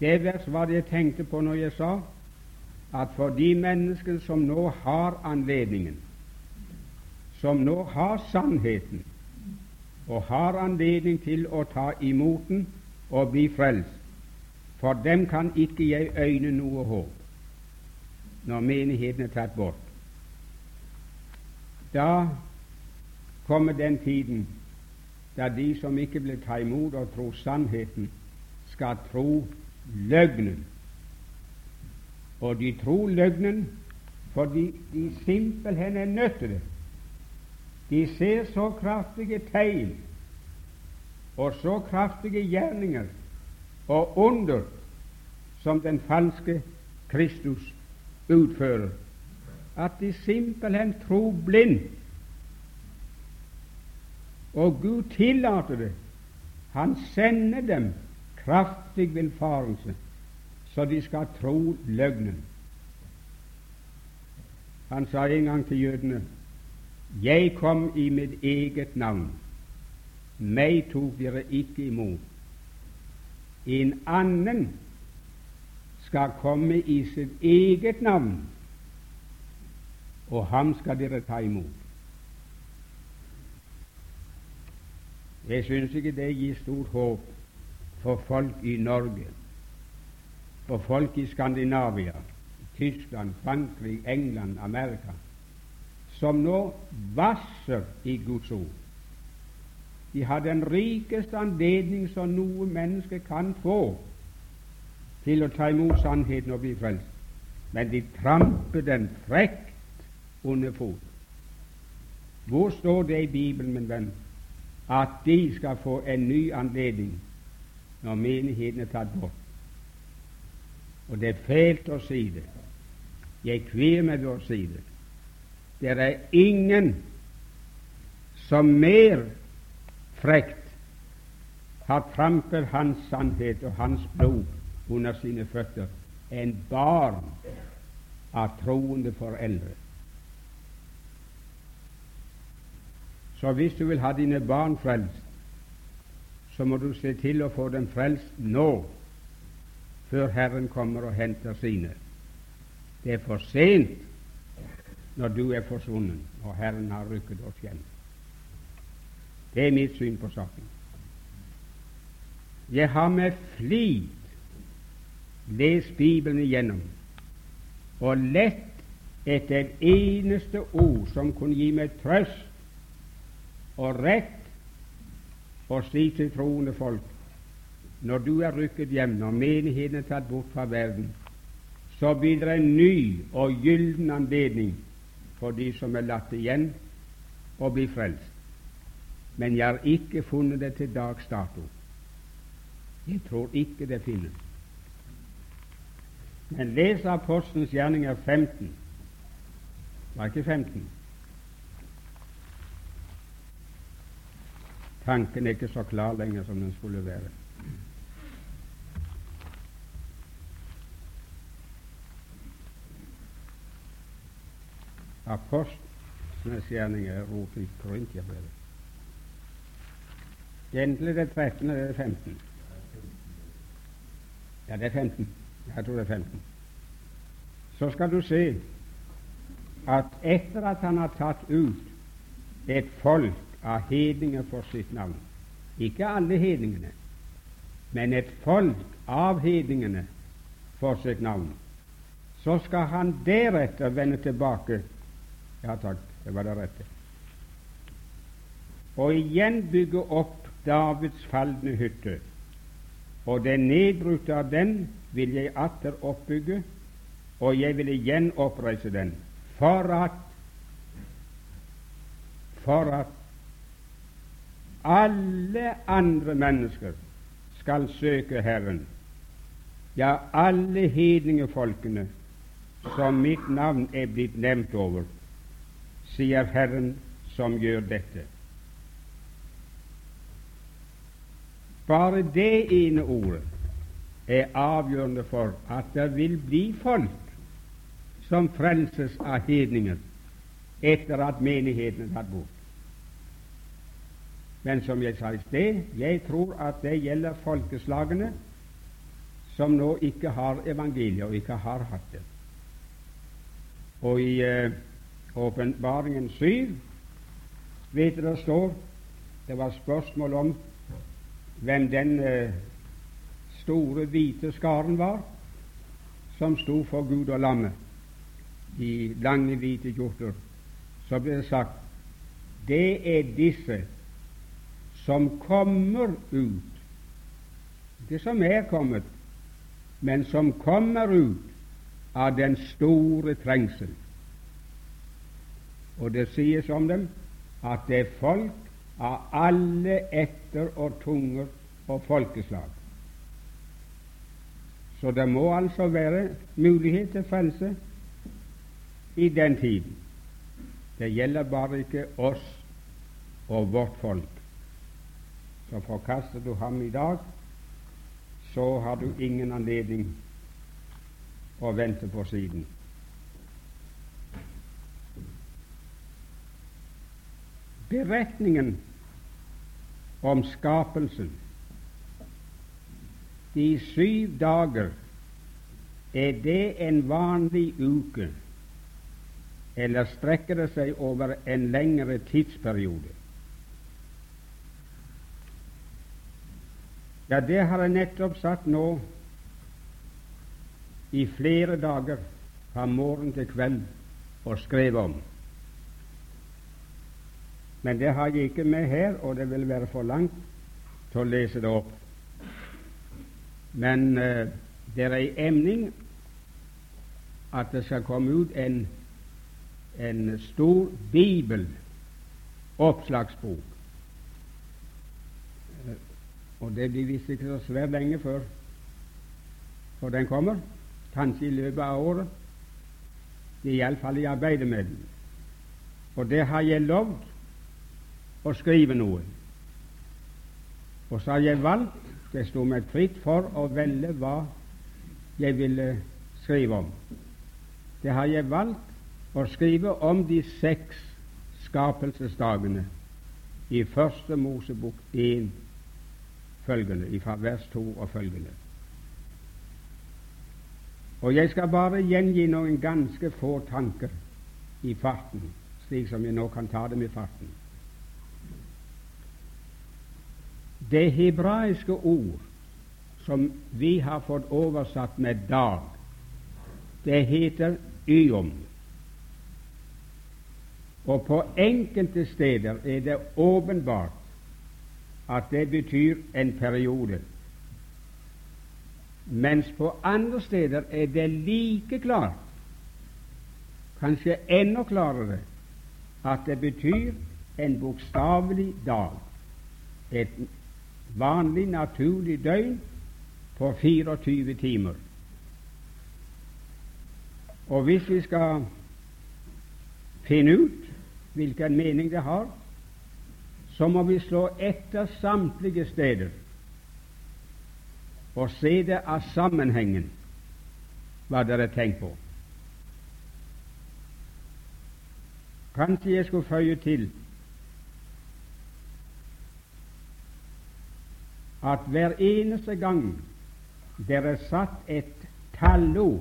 Det vers var det jeg tenkte på når jeg sa at for de mennesker som nå har anledningen, som nå har sannheten og har anledning til å ta imot den og bli frelst, for dem kan ikke jeg øyne noe håp når menigheten er tatt bort. Da kommer den tiden da de som ikke vil ta imot og tro sannheten, skal tro løgnen og de tror løgnen fordi de simpelthen er nødt til det. De ser så kraftige tegn og så kraftige gjerninger og under som den falske Kristus utfører, at de simpelthen tror blind. Og Gud tillater det. Han sender dem kraftig villfarelse så de skal tro løgnen. Han sa en gang til jødene Jeg kom i mitt eget navn, meg tok dere ikke imot. En annen skal komme i sitt eget navn, og ham skal dere ta imot. Jeg syns ikke det gir stort håp for folk i Norge for folk i Skandinavia, Tyskland, Frankrike, England, Amerika, som nå vasser i Guds ord. De har den rikeste anledning som noe menneske kan få til å ta imot sannheten og bli frelst, men de tramper den frekt under fot. Hvor står det i Bibelen, min venn, at de skal få en ny anledning når menigheten er tatt bort? Og det er fælt å si det. Jeg kvier meg ved å si det. Det er ingen som mer frekt har trampet hans sannhet og hans blod under sine føtter enn barn av troende foreldre. Så hvis du vil ha dine barn frelst, så må du se til å få dem frelst nå, før Herren kommer og henter sine. Det er for sent når du er forsvunnet og Herren har rykket oss hjem. Det er mitt syn på saken. Jeg har med flit lest Bibelen igjennom og lett etter et eneste ord som kunne gi meg trøst og rett og si til troende folk når du er rykket hjem, når menigheten er tatt bort fra verden, så blir det en ny og gyllen anledning for de som er latt igjen, å bli frelst. Men jeg har ikke funnet det til dags dato. Jeg tror ikke det finnes. Men les Apostelens gjerninger 15. Var ikke 15? Tanken er ikke så klar lenger som den skulle være. Apostlenes gjerninger rot i Korintiabrevet. Enten det 13 eller det er 15. Ja, det er 15. Jeg tror det er 15. Så skal du se at etter at han har tatt ut et folk av hedninger for sitt navn. Ikke alle hedningene, men et folk av hedningene for sitt navn. Så skal han deretter vende tilbake Ja takk, det var det rette. Og igjen bygge opp Davids falne hytte. Og det nedbrutte av den vil jeg atter oppbygge, og jeg vil igjen oppreise den, for at for at alle andre mennesker skal søke Herren, ja, alle hedningefolkene som mitt navn er blitt nevnt over, sier Herren som gjør dette. Bare det ene ordet er avgjørende for at det vil bli folk som frelses av hedninger etter at menigheten er tatt bort. Men som jeg sa i sted, jeg tror at det gjelder folkeslagene som nå ikke har evangeliet, og ikke har hatt det. Og i eh, Åpenbaringen uh, 7 vet dere det står det var spørsmål om hvem den uh, store, hvite skaren var som sto for Gud og lammet i lange, hvite kjorter. Så ble det sagt det er disse som kommer ut, det som er kommet, men som kommer ut av den store trengsel. Og det sies om dem at det er folk av alle etter- og tunger og folkeslag. Så det må altså være mulighet til frelse i den tiden. Det gjelder bare ikke oss og vårt folk så forkaster du ham i dag, så har du ingen anledning å vente på siden. Beretningen om skapelsen de syv dager er det en vanlig uke, eller strekker det seg over en lengre tidsperiode? Ja, det har jeg nettopp sagt nå i flere dager fra morgen til kveld og skrev om. Men det har jeg ikke med her, og det vil være for langt til å lese det opp. Men eh, det er en emning at det skal komme ut en, en stor bibeloppslagsbok. Uh, og det blir visst ikke så svært lenge før, før den kommer. Kanskje i løpet av året. Iallfall i arbeidet med den. Og det har jeg lovd å skrive noe. Og så har jeg valgt Det sto meg fritt for å velge hva jeg ville skrive om. Det har jeg valgt å skrive om de seks skapelsesdagene i Første Mosebok 1 følgende, fra vers 2 og følgende. Og jeg skal bare gjengi noen ganske få tanker i farten, slik som jeg nå kan ta dem i farten. Det hebraiske ord som vi har fått oversatt med 'dag', det heter yom. Og på enkelte steder er det åpenbart at det betyr en periode, mens på andre steder er det like klart, kanskje enda klarere, at det betyr en bokstavelig dag, et vanlig, naturlig døgn på 24 timer. Og hvis vi skal finne ut hvilken mening det har, så må vi slå etter samtlige steder og se det av sammenhengen, hva dere tenker på. Kanskje jeg skulle føye til at hver eneste gang det er satt et tallo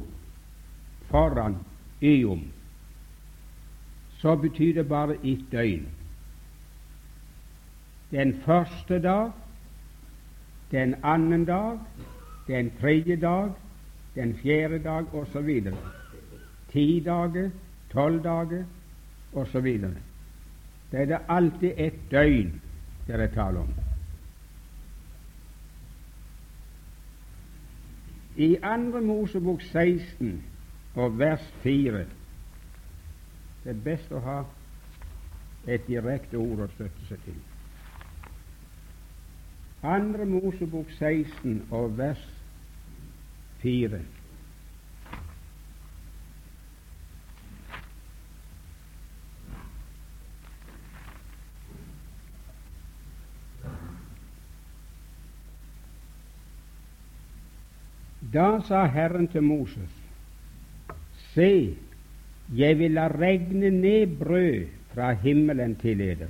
foran yom, så betyr det bare ett døgn. Den første dag, den annen dag, den tredje dag, den fjerde dag osv. Ti dager, tolv dager osv. Det er det alltid et døgn det er tale om. I Andre Mosebok 16 og vers 4 Det er best å ha et direkte ord å støtte seg til. Andre Mosebok 16 og vers 4. Da sa Herren til Moses, Se, jeg vil la regne ned brød fra himmelen til dere,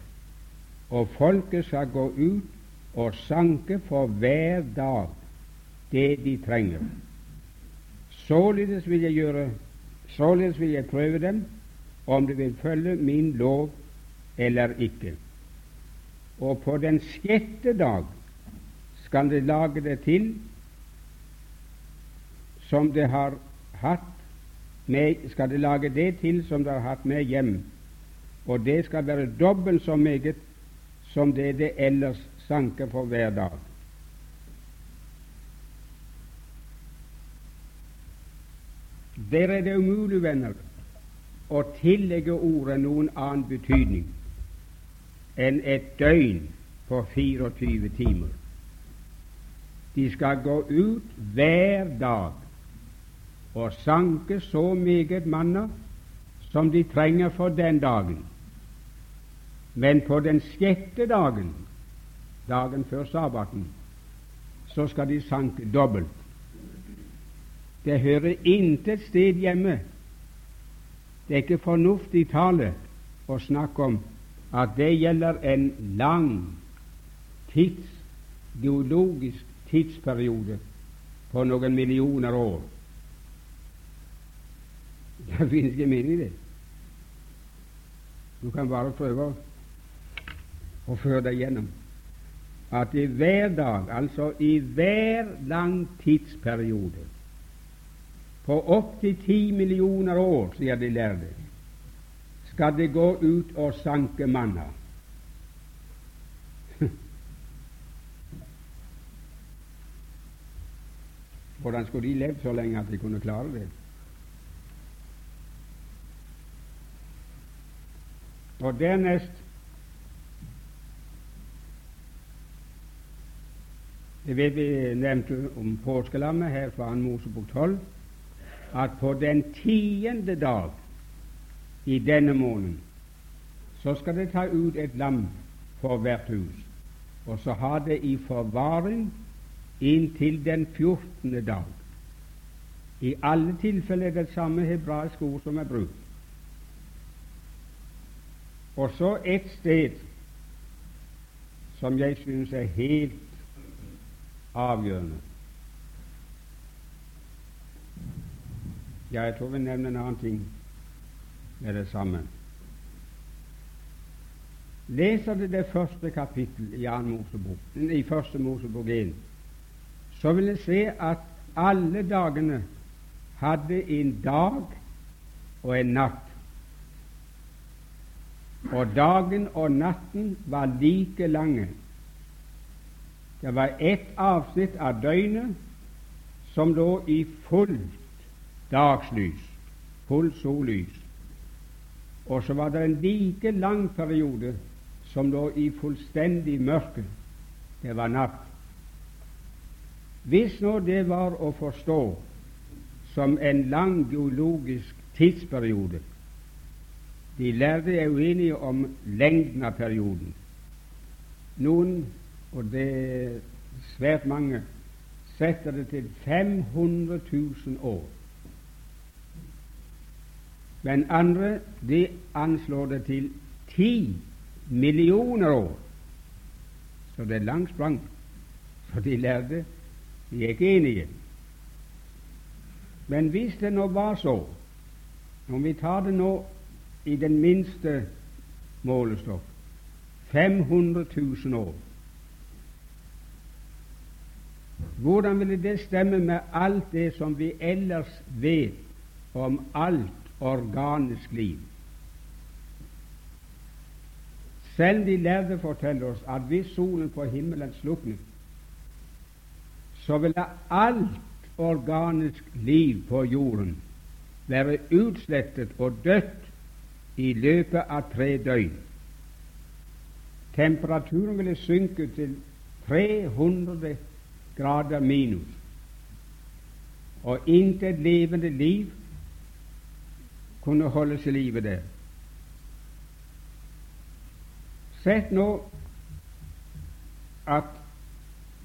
og folket skal gå ut og sanke for hver dag det de trenger. Således vil jeg gjøre Således vil jeg prøve dem om de vil følge min lov eller ikke. Og på den sjette dag skal de lage det til som det har hatt med, skal det lage det til som det har hatt med hjem, og det skal være dobbelt så meget som det det ellers sanker for hver dag. Der er det umulig, venner, å tillegge ordet noen annen betydning enn et døgn på 24 timer. De skal gå ut hver dag og sanke så meget manna som de trenger for den dagen. Men på den sjette dagen, dagen før sabbaten, så skal de sanke dobbelt. Det hører intet sted hjemme. Det er ikke fornuftig tale å snakke om at det gjelder en lang tids, geologisk tidsperiode på noen millioner år. Det finnes ikke mening i det. Du kan bare prøve å føre deg gjennom at i hver dag, altså i hver lang tidsperiode, på opptil ti millioner år, sier de lærde, skal det gå ut og sanke manna. Hvordan skulle de levd så lenge at de kunne klare det? Og dernest Det vet vi nevnte om påskelammet her fra 2. Mosebok 12, at på den tiende dag i denne måneden så skal det ta ut et lam for hvert hus, og så ha det i forvaring inntil den fjortende dag. I alle tilfeller er det samme hebraiske ord som er brukt. Og så et sted som jeg synes er helt avgjørende. Ja, jeg tror vi nevner en annen ting med det samme. Leser du det første kapittel i, Mosebok, i første Mosebok 1, så vil jeg se at alle dagene hadde en dag og en natt. Og dagen og natten var like lange. Det var ett avsnitt av døgnet som lå i fullt dagslys, fullt sollys. Og så var det en like lang periode som lå i fullstendig mørke. Det var natt. Hvis nå det var å forstå som en lang geologisk tidsperiode De lærde er uenige om lengden av perioden. Noen og det er svært mange, setter det til 500 000 år. Men andre de anslår det til 10 millioner år. Så det er langt sprang. Så de lærde de er ikke enige. Men hvis det nå var så, om vi tar det nå i den minste målestokk 500 000 år hvordan ville det stemme med alt det som vi ellers vet om alt organisk liv? Selv de lærde forteller oss at hvis solen på himmelen slukner, så ville alt organisk liv på jorden være utslettet og dødt i løpet av tre døgn. Temperaturen ville synke til 300 grader minus, og intet levende liv kunne holdes i live der. Sett nå at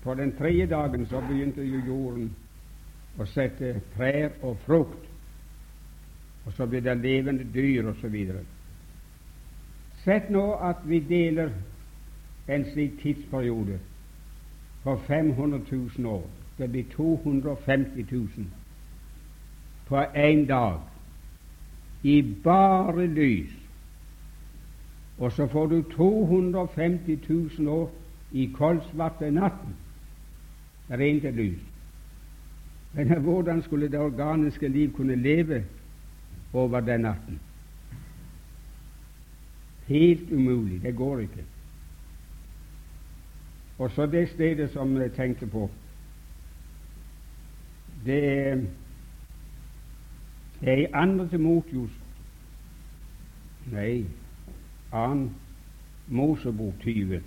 på den tredje dagen så begynte jo jorden å sette trær og frukt, og så blir det levende dyr osv. Sett nå at vi deler en slik tidsperiode for 500 000 år. Det blir 250 000 på én dag i bare lys. Og så får du 250 000 år i koldsvarte natten. Intet lys. Men hvordan skulle det organiske liv kunne leve over den natten? Helt umulig. Det går ikke. Og så det stedet som jeg tenkte på, det er, det er i andre Timotius Nei, annen Mosebok 20.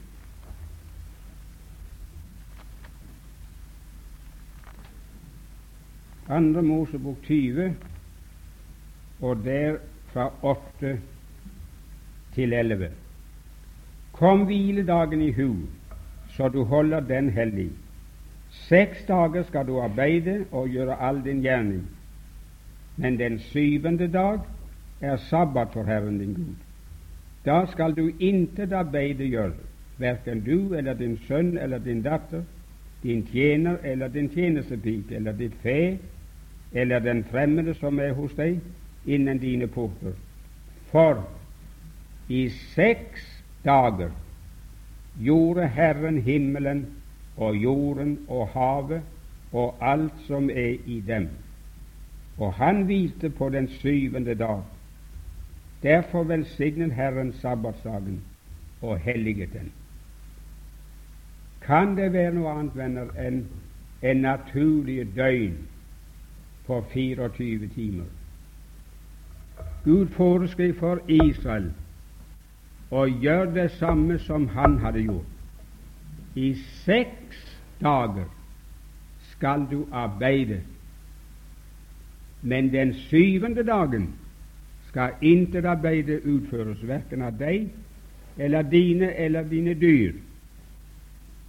Andre Mosebok 20, og der fra 8 til 11. Kom hviledagen i hu, så du holder den hellig. Seks dager skal du arbeide og gjøre all din gjerning, men den syvende dag er sabbat for Herren din Gud. Da skal du intet arbeide gjøre, verken du eller din sønn eller din datter, din tjener eller din tjenestepike eller ditt fe eller den fremmede som er hos deg, innen dine porter. For i seks dager gjorde Herren himmelen og jorden og havet og alt som er i dem. og han hvilte på den syvende dag. Derfor velsignet Herren sabbatsdagen og helliget den. Kan det være noe annet, venner, enn en naturlig døgn på 24 timer? Gud foreskrev for Israel å gjøre det samme som han hadde gjort. I seks dager skal du arbeide, men den syvende dagen skal intet arbeide utføres, verken av deg eller dine eller dine dyr,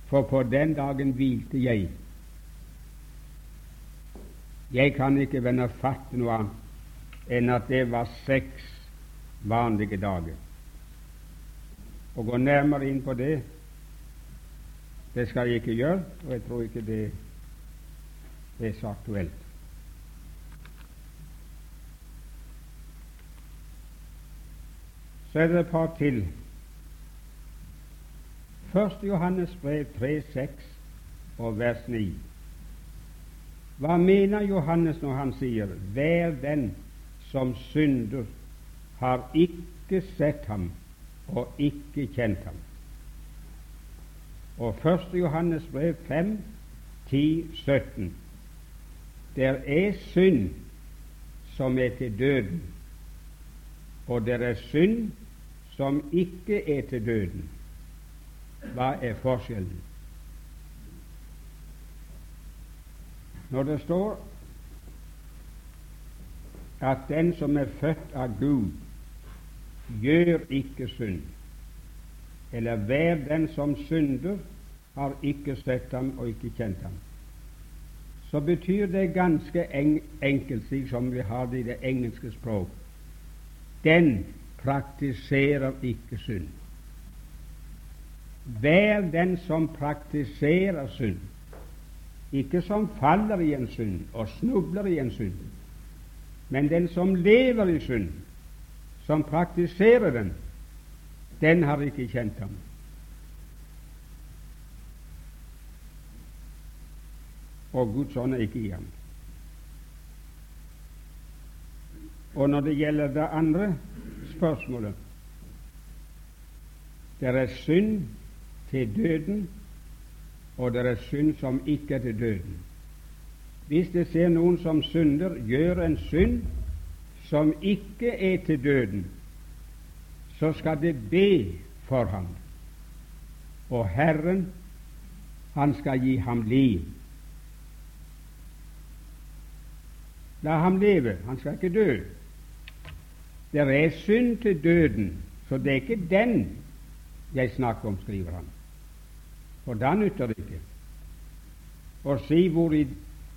for på den dagen hvilte jeg. Jeg kan ikke vende fatt noe annet enn at det var seks vanlige dager. Å gå nærmere inn på det, det skal jeg ikke gjøre, og jeg tror ikke det er så aktuelt. Så er det et par til. Først Johannes brev 3,6 og vers 9. Hva mener Johannes når han sier 'Hver den som synder, har ikke sett ham og ikke kjent ham'? Og 1. Johannes brev 5, 10, 17. Der er synd som er til døden, og det er synd som ikke er til døden. Hva er forskjellen? Når det står at den som er født av Gud, gjør ikke synd, eller hver den som synder, har ikke sett ham og ikke kjent ham, så betyr det ganske enkelt, slik som vi har det i det engelske språk. Den praktiserer ikke synd. Vær den som praktiserer synd, ikke som faller i en synd og snubler i en synd, men den som lever i synd, som praktiserer den, den har ikke kjent ham. Og Guds ånd er ikke i ham. Og når det gjelder det andre spørsmålet Det er synd til døden, og det er synd som ikke er til døden. Hvis det ser noen som synder, gjør en synd som ikke er til døden, så skal det be for ham, og Herren, han skal gi ham liv. La ham leve, han skal ikke dø. Det er synd til døden, så det er ikke den jeg snakker om, skriver han. For da nytter det ikke å si hvor i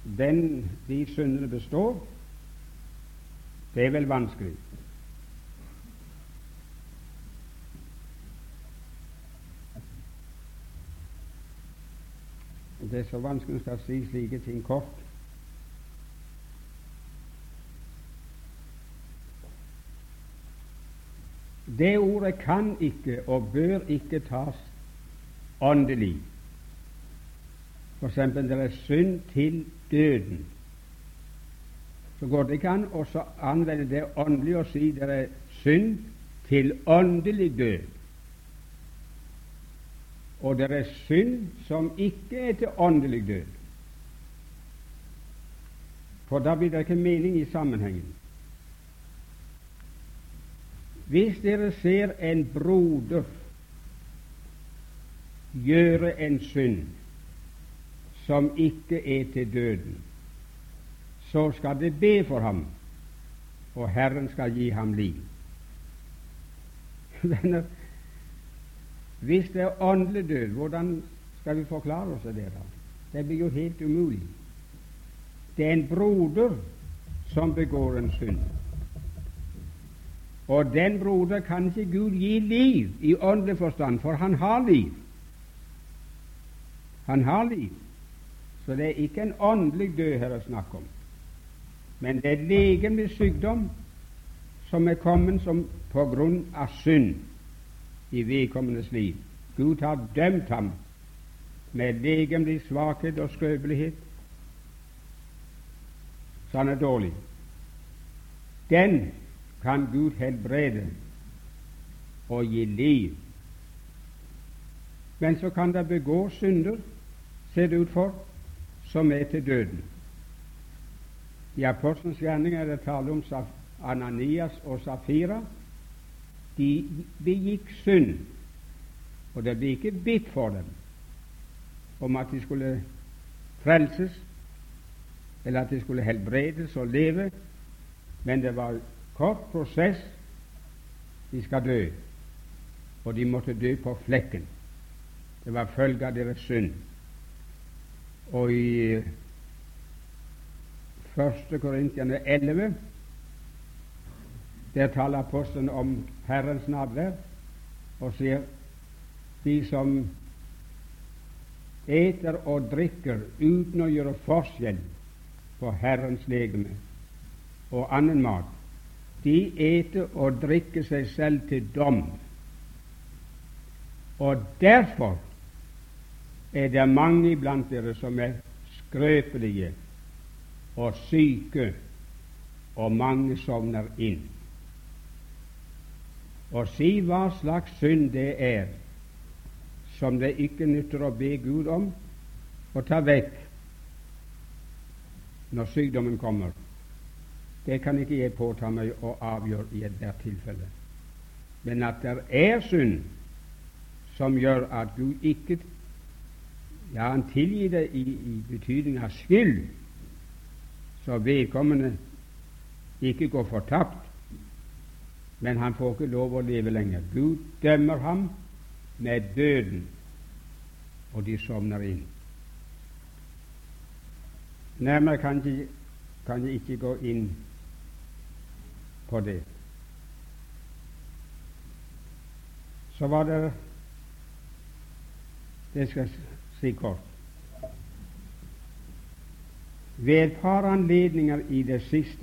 den de syndene består. Det er vel vanskelig. Det er så vanskelig å si slike ting kort. Det ordet kan ikke og bør ikke tas åndelig. For eksempel det er synd til døden. Så går det ikke an å anvende det åndelig og si det er synd til åndelig død. Og det er synd som ikke er til åndelig død. For da blir det ikke mening i sammenhengen. Hvis dere ser en broder gjøre en synd som ikke er til døden, så skal det be for ham, og Herren skal gi ham liv. Venner, hvis det er åndelig død, hvordan skal vi forklare oss det? da? Det blir jo helt umulig. Det er en broder som begår en synd. Og den broder kan ikke Gud gi liv i åndelig forstand, for han har liv. Han har liv. Så det er ikke en åndelig død her å snakke om. Men det er legemlig sykdom som er kommet som på grunn av synd i vedkommendes liv. Gud har dømt ham med legemlig svakhet og skrøpelighet, så han er dårlig. den kan Gud helbrede og gi liv. Men så kan det begå synder, ser det ut for, som er til døden. I Apostelens gjerning er det tale om Ananias og Safira. De begikk synd, og det ble ikke bitt for dem om at de skulle frelses, eller at de skulle helbredes og leve, men det var kort prosess. De skal dø, og de måtte dø på flekken. Det var følge av deres synd. Og i 1. Korintiane 11 der taler apostelen om Herrens nærvær og sier de som eter og drikker uten å gjøre forskjell på Herrens legeme og annen mat, de eter og drikker seg selv til dom. Og derfor er det mange iblant dere som er skrøpelige og syke, og mange sovner inn. Og si hva slags synd det er som det ikke nytter å be Gud om å ta vekk når sykdommen kommer. Det kan ikke jeg påta meg å avgjøre i ethvert tilfelle. Men at det er synd som gjør at Gud ikke ja, han tilgir det i, i betydning av skyld, så vedkommende ikke går fortapt, men han får ikke lov å leve lenger. Gud dømmer ham med døden, og de sovner inn. Nærmere kan jeg, kan jeg ikke gå inn på det. Så var det Det skal si kort. Ved et par anledninger i det siste